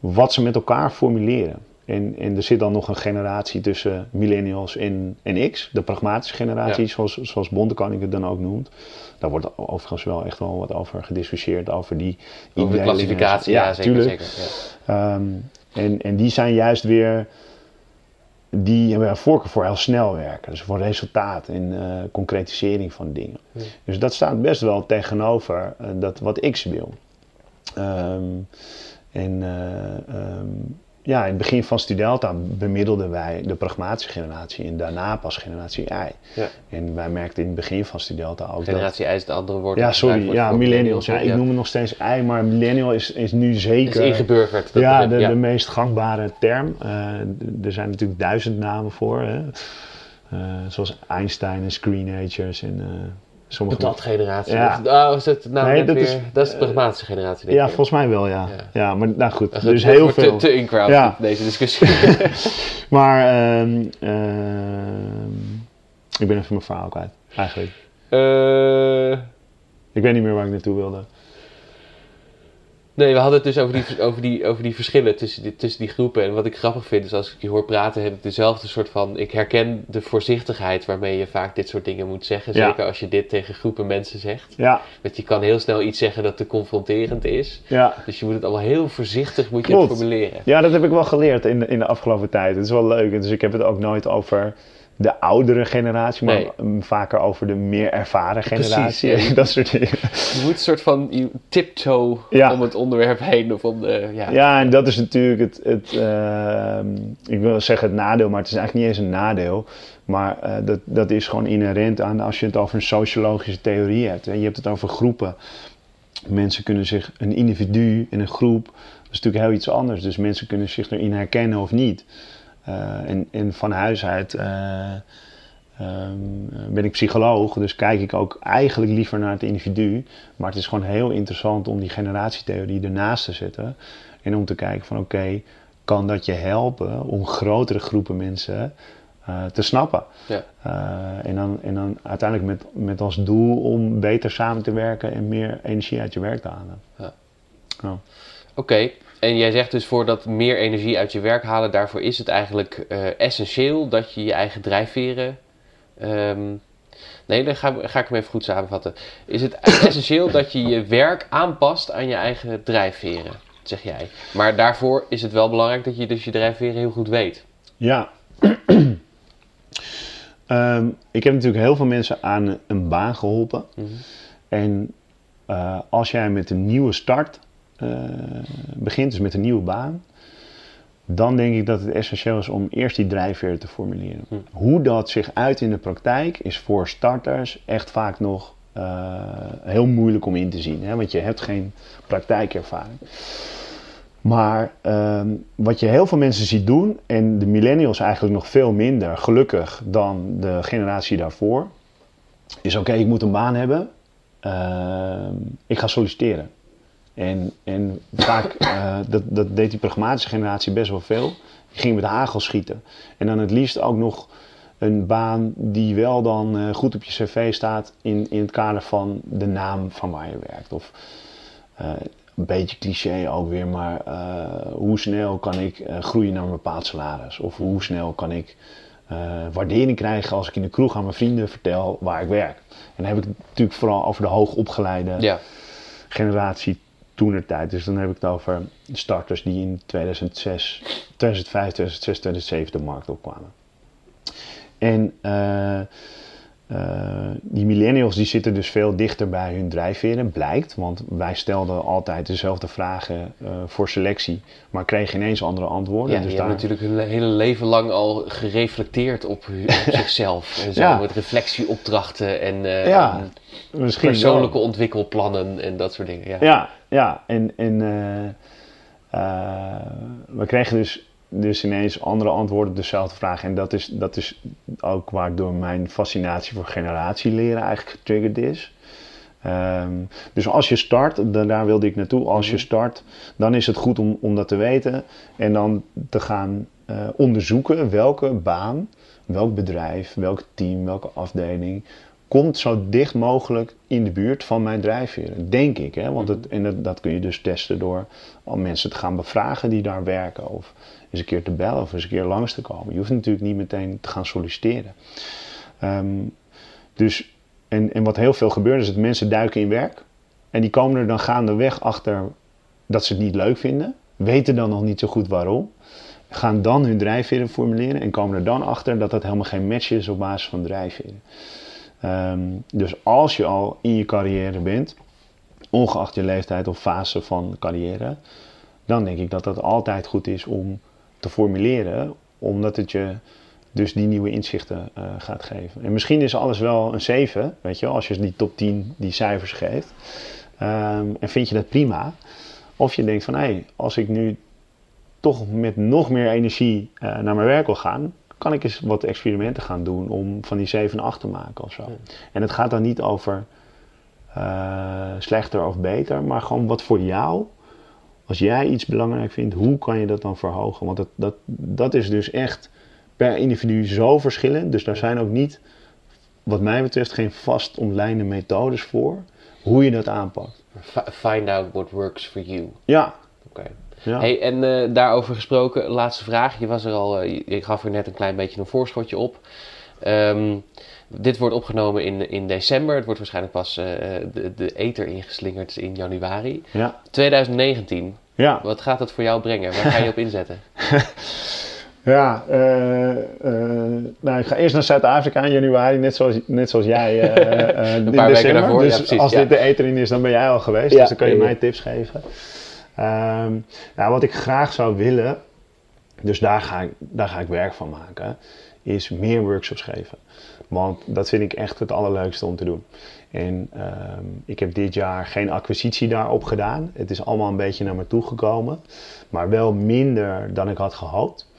wat ze met elkaar formuleren. En, en er zit dan nog een generatie tussen millennials en, en X, de pragmatische generatie, zoals, zoals Bontekoning het dan ook noemt. Daar wordt overigens wel echt wel wat over gediscussieerd, over die... Over de klassificatie, ja, zeker. zeker ja. Ehm, en, en die zijn juist weer... Die hebben een voorkeur voor heel snel werken. Dus voor resultaat en uh, concretisering van dingen. Dus dat staat best wel tegenover uh, dat wat X wil. Um, en uh, um, ja, in het begin van Studelta bemiddelden wij de pragmatische generatie en daarna pas generatie I. Ja. En wij merkten in het begin van Studelta ook generatie I is het andere woord. Ja, sorry, ja, millennials. Ja, ik noem het nog steeds I, maar millennial is, is nu zeker... Is ingeburgerd. Ja, de, de meest gangbare term. Uh, er zijn natuurlijk duizend namen voor. Hè. Uh, zoals Einstein en Screenagers en... Uh, Sommige... Dat generatie. Ja. Oh, is het nou nee, dat, weer, is, dat is de pragmatische generatie. ja, volgens mij wel, ja. ja. ja. maar nou goed. dus heel veel. Te, te in ja. deze discussie. maar um, ik ben even mijn verhaal kwijt, eigenlijk. Uh... Ik weet niet meer waar ik naartoe wilde. Nee, we hadden het dus over die, over die, over die verschillen tussen die, tussen die groepen. En wat ik grappig vind is als ik je hoor praten, heb ik dezelfde soort van. Ik herken de voorzichtigheid waarmee je vaak dit soort dingen moet zeggen. Zeker als je dit tegen groepen mensen zegt. Ja. Want je kan heel snel iets zeggen dat te confronterend is. Ja. Dus je moet het allemaal heel voorzichtig moet je formuleren. Ja, dat heb ik wel geleerd in in de afgelopen tijd. Het is wel leuk. Dus ik heb het ook nooit over de oudere generatie, maar vaker over de meer ervaren generatie. Precies, dat soort dingen. Je moet een soort van tiptoe om het onderwerp heen. Of om de, ja. ja, en dat is natuurlijk het, het uh, ik wil zeggen het nadeel, maar het is eigenlijk niet eens een nadeel. Maar uh, dat, dat is gewoon inherent aan als je het over een sociologische theorie hebt. En je hebt het over groepen. Mensen kunnen zich, een individu in een groep, dat is natuurlijk heel iets anders. Dus mensen kunnen zich erin herkennen of niet. Eh, en, en, van huis uit eh, ehm, ben ik psycholoog, dus kijk ik ook eigenlijk liever naar het individu. Maar het is gewoon heel interessant om die generatietheorie ernaast te zetten. En om te kijken van oké, kan dat je helpen om grotere groepen mensen uh, te snappen. Ja. Uh, en, dan, en dan uiteindelijk met, met als doel om beter samen te werken en meer energie uit je werk te halen. Ja. Oké, en jij zegt dus voor dat meer energie uit je werk halen, daarvoor is het eigenlijk uh, essentieel dat je je eigen drijfveren. Um, nee, dan ga, ga, ik hem even goed samenvatten. Is het essentieel dat je je werk aanpast aan je eigen drijfveren, zeg jij. Maar daarvoor is het wel belangrijk dat je dus je drijfveren heel goed weet. Ja. um, ik heb natuurlijk heel veel mensen aan een baan geholpen. Mm -hmm. En uh, als jij met een nieuwe start begint, dus met een nieuwe baan, dan denk ik dat het essentieel is om eerst die drijfveer te formuleren. Hm. Hoe dat zich uit in de praktijk is voor starters echt vaak nog uh, heel moeilijk om in te zien, hè? want je hebt geen praktijkervaring. Maar ehm, wat je heel veel mensen ziet doen, en de millennials eigenlijk nog veel minder, gelukkig, dan de generatie daarvoor, is oké, ik moet een baan hebben. Ehm, ik ga solliciteren. En, en vaak, eh, dat, dat deed die pragmatische generatie best wel veel. Die ging met hagel schieten. En dan het liefst ook nog een baan die wel dan eh, goed op je cv staat in, in het kader van de naam van waar je werkt. Of eh, een beetje cliché ook weer, maar hoe snel kan ik groeien naar een bepaald salaris? Of hoe snel kan ik waardering krijgen als ik in de kroeg aan mijn vrienden vertel waar ik werk? En dan heb ik het natuurlijk vooral over de hoogopgeleide ja. generatie toenertijd. Dus dan heb ik het over starters die in 2006, 2005, 2006, 2007 de markt opkwamen. En uh, uh, die millennials die zitten dus veel dichter bij hun drijfveren, blijkt. Want wij stelden altijd dezelfde vragen uh, voor selectie, maar kregen ineens andere antwoorden. Ja, dus die daar... hebben natuurlijk hun hele leven lang al gereflecteerd op, op zichzelf. En zo ja. met reflectieopdrachten en, uh, ja, en persoonlijke wel. ontwikkelplannen en dat soort dingen. Ja, ja, ja. en, en we kregen dus dus ineens andere antwoorden op dezelfde vraag. En dat is, dat is ook waardoor mijn fascinatie voor generatieleren eigenlijk getriggerd is. Um, dus als je start, daar wilde ik naartoe, als je mhm. start, dan is het goed om, om dat te weten en dan te gaan uh, onderzoeken welke baan, welk bedrijf, welk team, welke afdeling komt zo dicht mogelijk in de buurt van mijn drijfveren. Denk ik. Hè? Want het, en dat, dat, kun je dus testen door al mensen te gaan bevragen die daar werken. Of eens een keer te bellen of eens een keer langs te komen. Je hoeft natuurlijk niet meteen te gaan solliciteren. Um, dus, en, en wat heel veel gebeurt is dat mensen duiken in werk. En die komen er dan gaandeweg achter dat ze het niet leuk vinden. Weten dan nog niet zo goed waarom. Gaan dan hun drijfveren formuleren en komen er dan achter dat dat helemaal geen match is op basis van drijfveren. Um, dus als je al in je carrière bent, ongeacht je leeftijd of fase van carrière, dan denk ik dat dat altijd goed is om te formuleren, omdat het je dus die nieuwe inzichten uh, gaat geven. En misschien is alles wel een 7, weet je, als je die top 10 die cijfers geeft. Um, en vind je dat prima. Of je denkt van hé, hey, als ik nu toch met nog meer energie uh, naar mijn werk wil gaan, kan ik eens wat experimenten gaan doen om van die 7 8 te maken of zo. Ja. En het gaat dan niet over uh, slechter of beter, maar gewoon wat voor jou, als jij iets belangrijk vindt, hoe kan je dat dan verhogen? Want dat, dat, dat is dus echt per individu zo verschillend. Dus daar zijn ook niet, wat mij betreft, geen vast ontlijnde methodes voor hoe je dat aanpakt. Find out what works for you. Ja. Oké. Okay. Ja. Hey, en uh, daarover gesproken, laatste vraag. Je was er al, uh, je gaf er net een klein beetje een voorschotje op. Um, dit wordt opgenomen in, in december. Het wordt waarschijnlijk pas uh, de, de ether ingeslingerd in januari. Ja. 2019. Ja. Wat gaat dat voor jou brengen? Waar ga je op inzetten? Ja, uh, uh, nou, ik ga eerst naar Zuid-Afrika in januari, net zoals, net zoals jij uh, Een paar weken daarvoor. Dus ja, precies, als ja. dit de eter in is, dan ben jij al geweest. Ja, dus dan kan je mij tips geven. Um, nou, wat ik graag zou willen, dus daar ga, ik, daar ga ik werk van maken, is meer workshops geven. Want dat vind ik echt het allerleukste om te doen. En um, ik heb dit jaar geen acquisitie daarop gedaan. Het is allemaal een beetje naar me toe gekomen. Maar wel minder dan ik had gehoopt.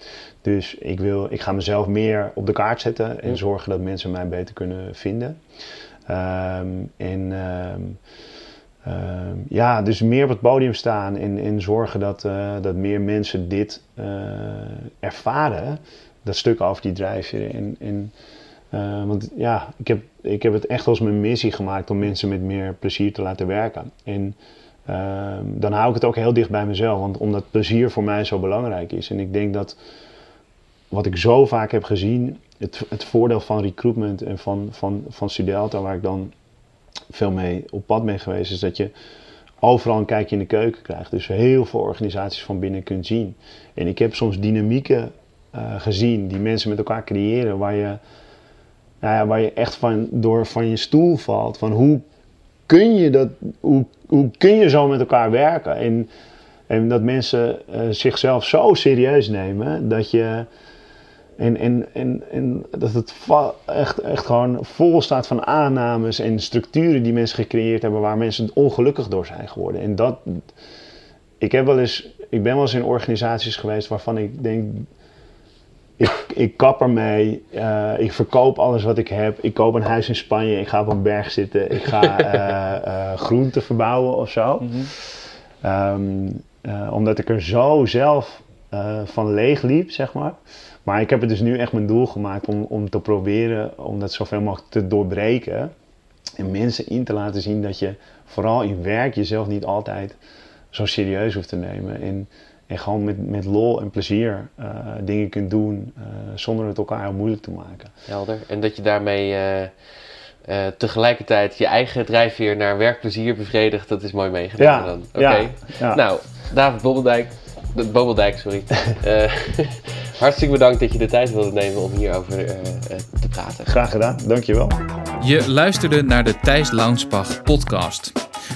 Dus ik, wil, ik ga mezelf meer op de kaart zetten en zorgen dat mensen mij beter kunnen vinden. Um, en um, um, ja, dus meer op het podium staan en, en zorgen dat, uh, dat meer mensen dit uh, ervaren. Dat stuk over die drijfveer. En, en, uh, want ja, ik heb, ik heb het echt als mijn missie gemaakt om mensen met meer plezier te laten werken. En dan hou ik het ook heel dicht bij mezelf, want omdat plezier voor mij zo belangrijk is. En ik denk dat wat ik zo vaak heb gezien, het, het voordeel van recruitment en van, van, van Studelta, waar ik dan veel mee op pad ben geweest, is dat je overal een kijkje in de keuken krijgt. Dus heel veel organisaties van binnen kunt zien. En ik heb soms dynamieken uh, gezien die mensen met elkaar creëren, waar je, nou ja, waar je echt van, door van je stoel valt. Van hoe kun je, dat, hoe, hoe kun je zo met elkaar werken? En, en dat mensen uh, zichzelf zo serieus nemen dat je. En, en, en, en dat het echt, echt gewoon vol staat van aannames en structuren die mensen gecreëerd hebben waar mensen ongelukkig door zijn geworden. En dat, ik, heb wel eens, ik ben wel eens in organisaties geweest waarvan ik denk, ik, ik kap ermee, uh, ik verkoop alles wat ik heb, ik koop een huis in Spanje, ik ga op een berg zitten, ik ga uh, groenten verbouwen of zo. Mhm. Ehm, omdat ik er zo zelf van leeg liep, zeg maar. Maar ik heb het dus nu echt mijn doel gemaakt om, om te proberen om dat zoveel mogelijk te doorbreken. En mensen in te laten zien dat je vooral in werk jezelf niet altijd zo serieus hoeft te nemen. En, en gewoon met, met lol en plezier uh, dingen kunt doen uh, zonder het elkaar heel moeilijk te maken. Helder. En dat je daarmee uh, tegelijkertijd je eigen drijfveer naar werkplezier bevredigt, dat is mooi meegenomen ja, dan. Oké. Ja, ja. Nou, David Bobeldijk, Bobeldijk, sorry. hartstikke bedankt dat je de tijd wilde nemen om hierover te praten. Graag gedaan, dankjewel. Je luisterde naar de Thijs Launsbach podcast.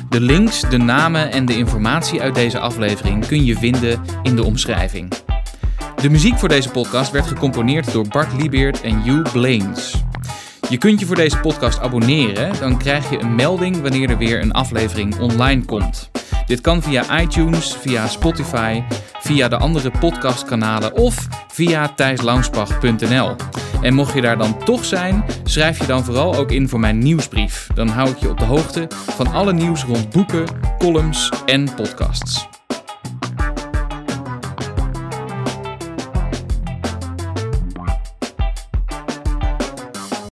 De links, de namen en de informatie uit deze aflevering kun je vinden in de omschrijving. De muziek voor deze podcast werd gecomponeerd door Bart Liebeert en Hugh Blaines. Je kunt je voor deze podcast abonneren, dan krijg je een melding wanneer er weer een aflevering online komt. Dit kan via iTunes, via Spotify, via de andere podcastkanalen of via thijslaunsbach.nl. En mocht je daar dan toch zijn, schrijf je dan vooral ook in voor mijn nieuwsbrief. Dan hou ik je op de hoogte van alle nieuws rond boeken, columns en podcasts.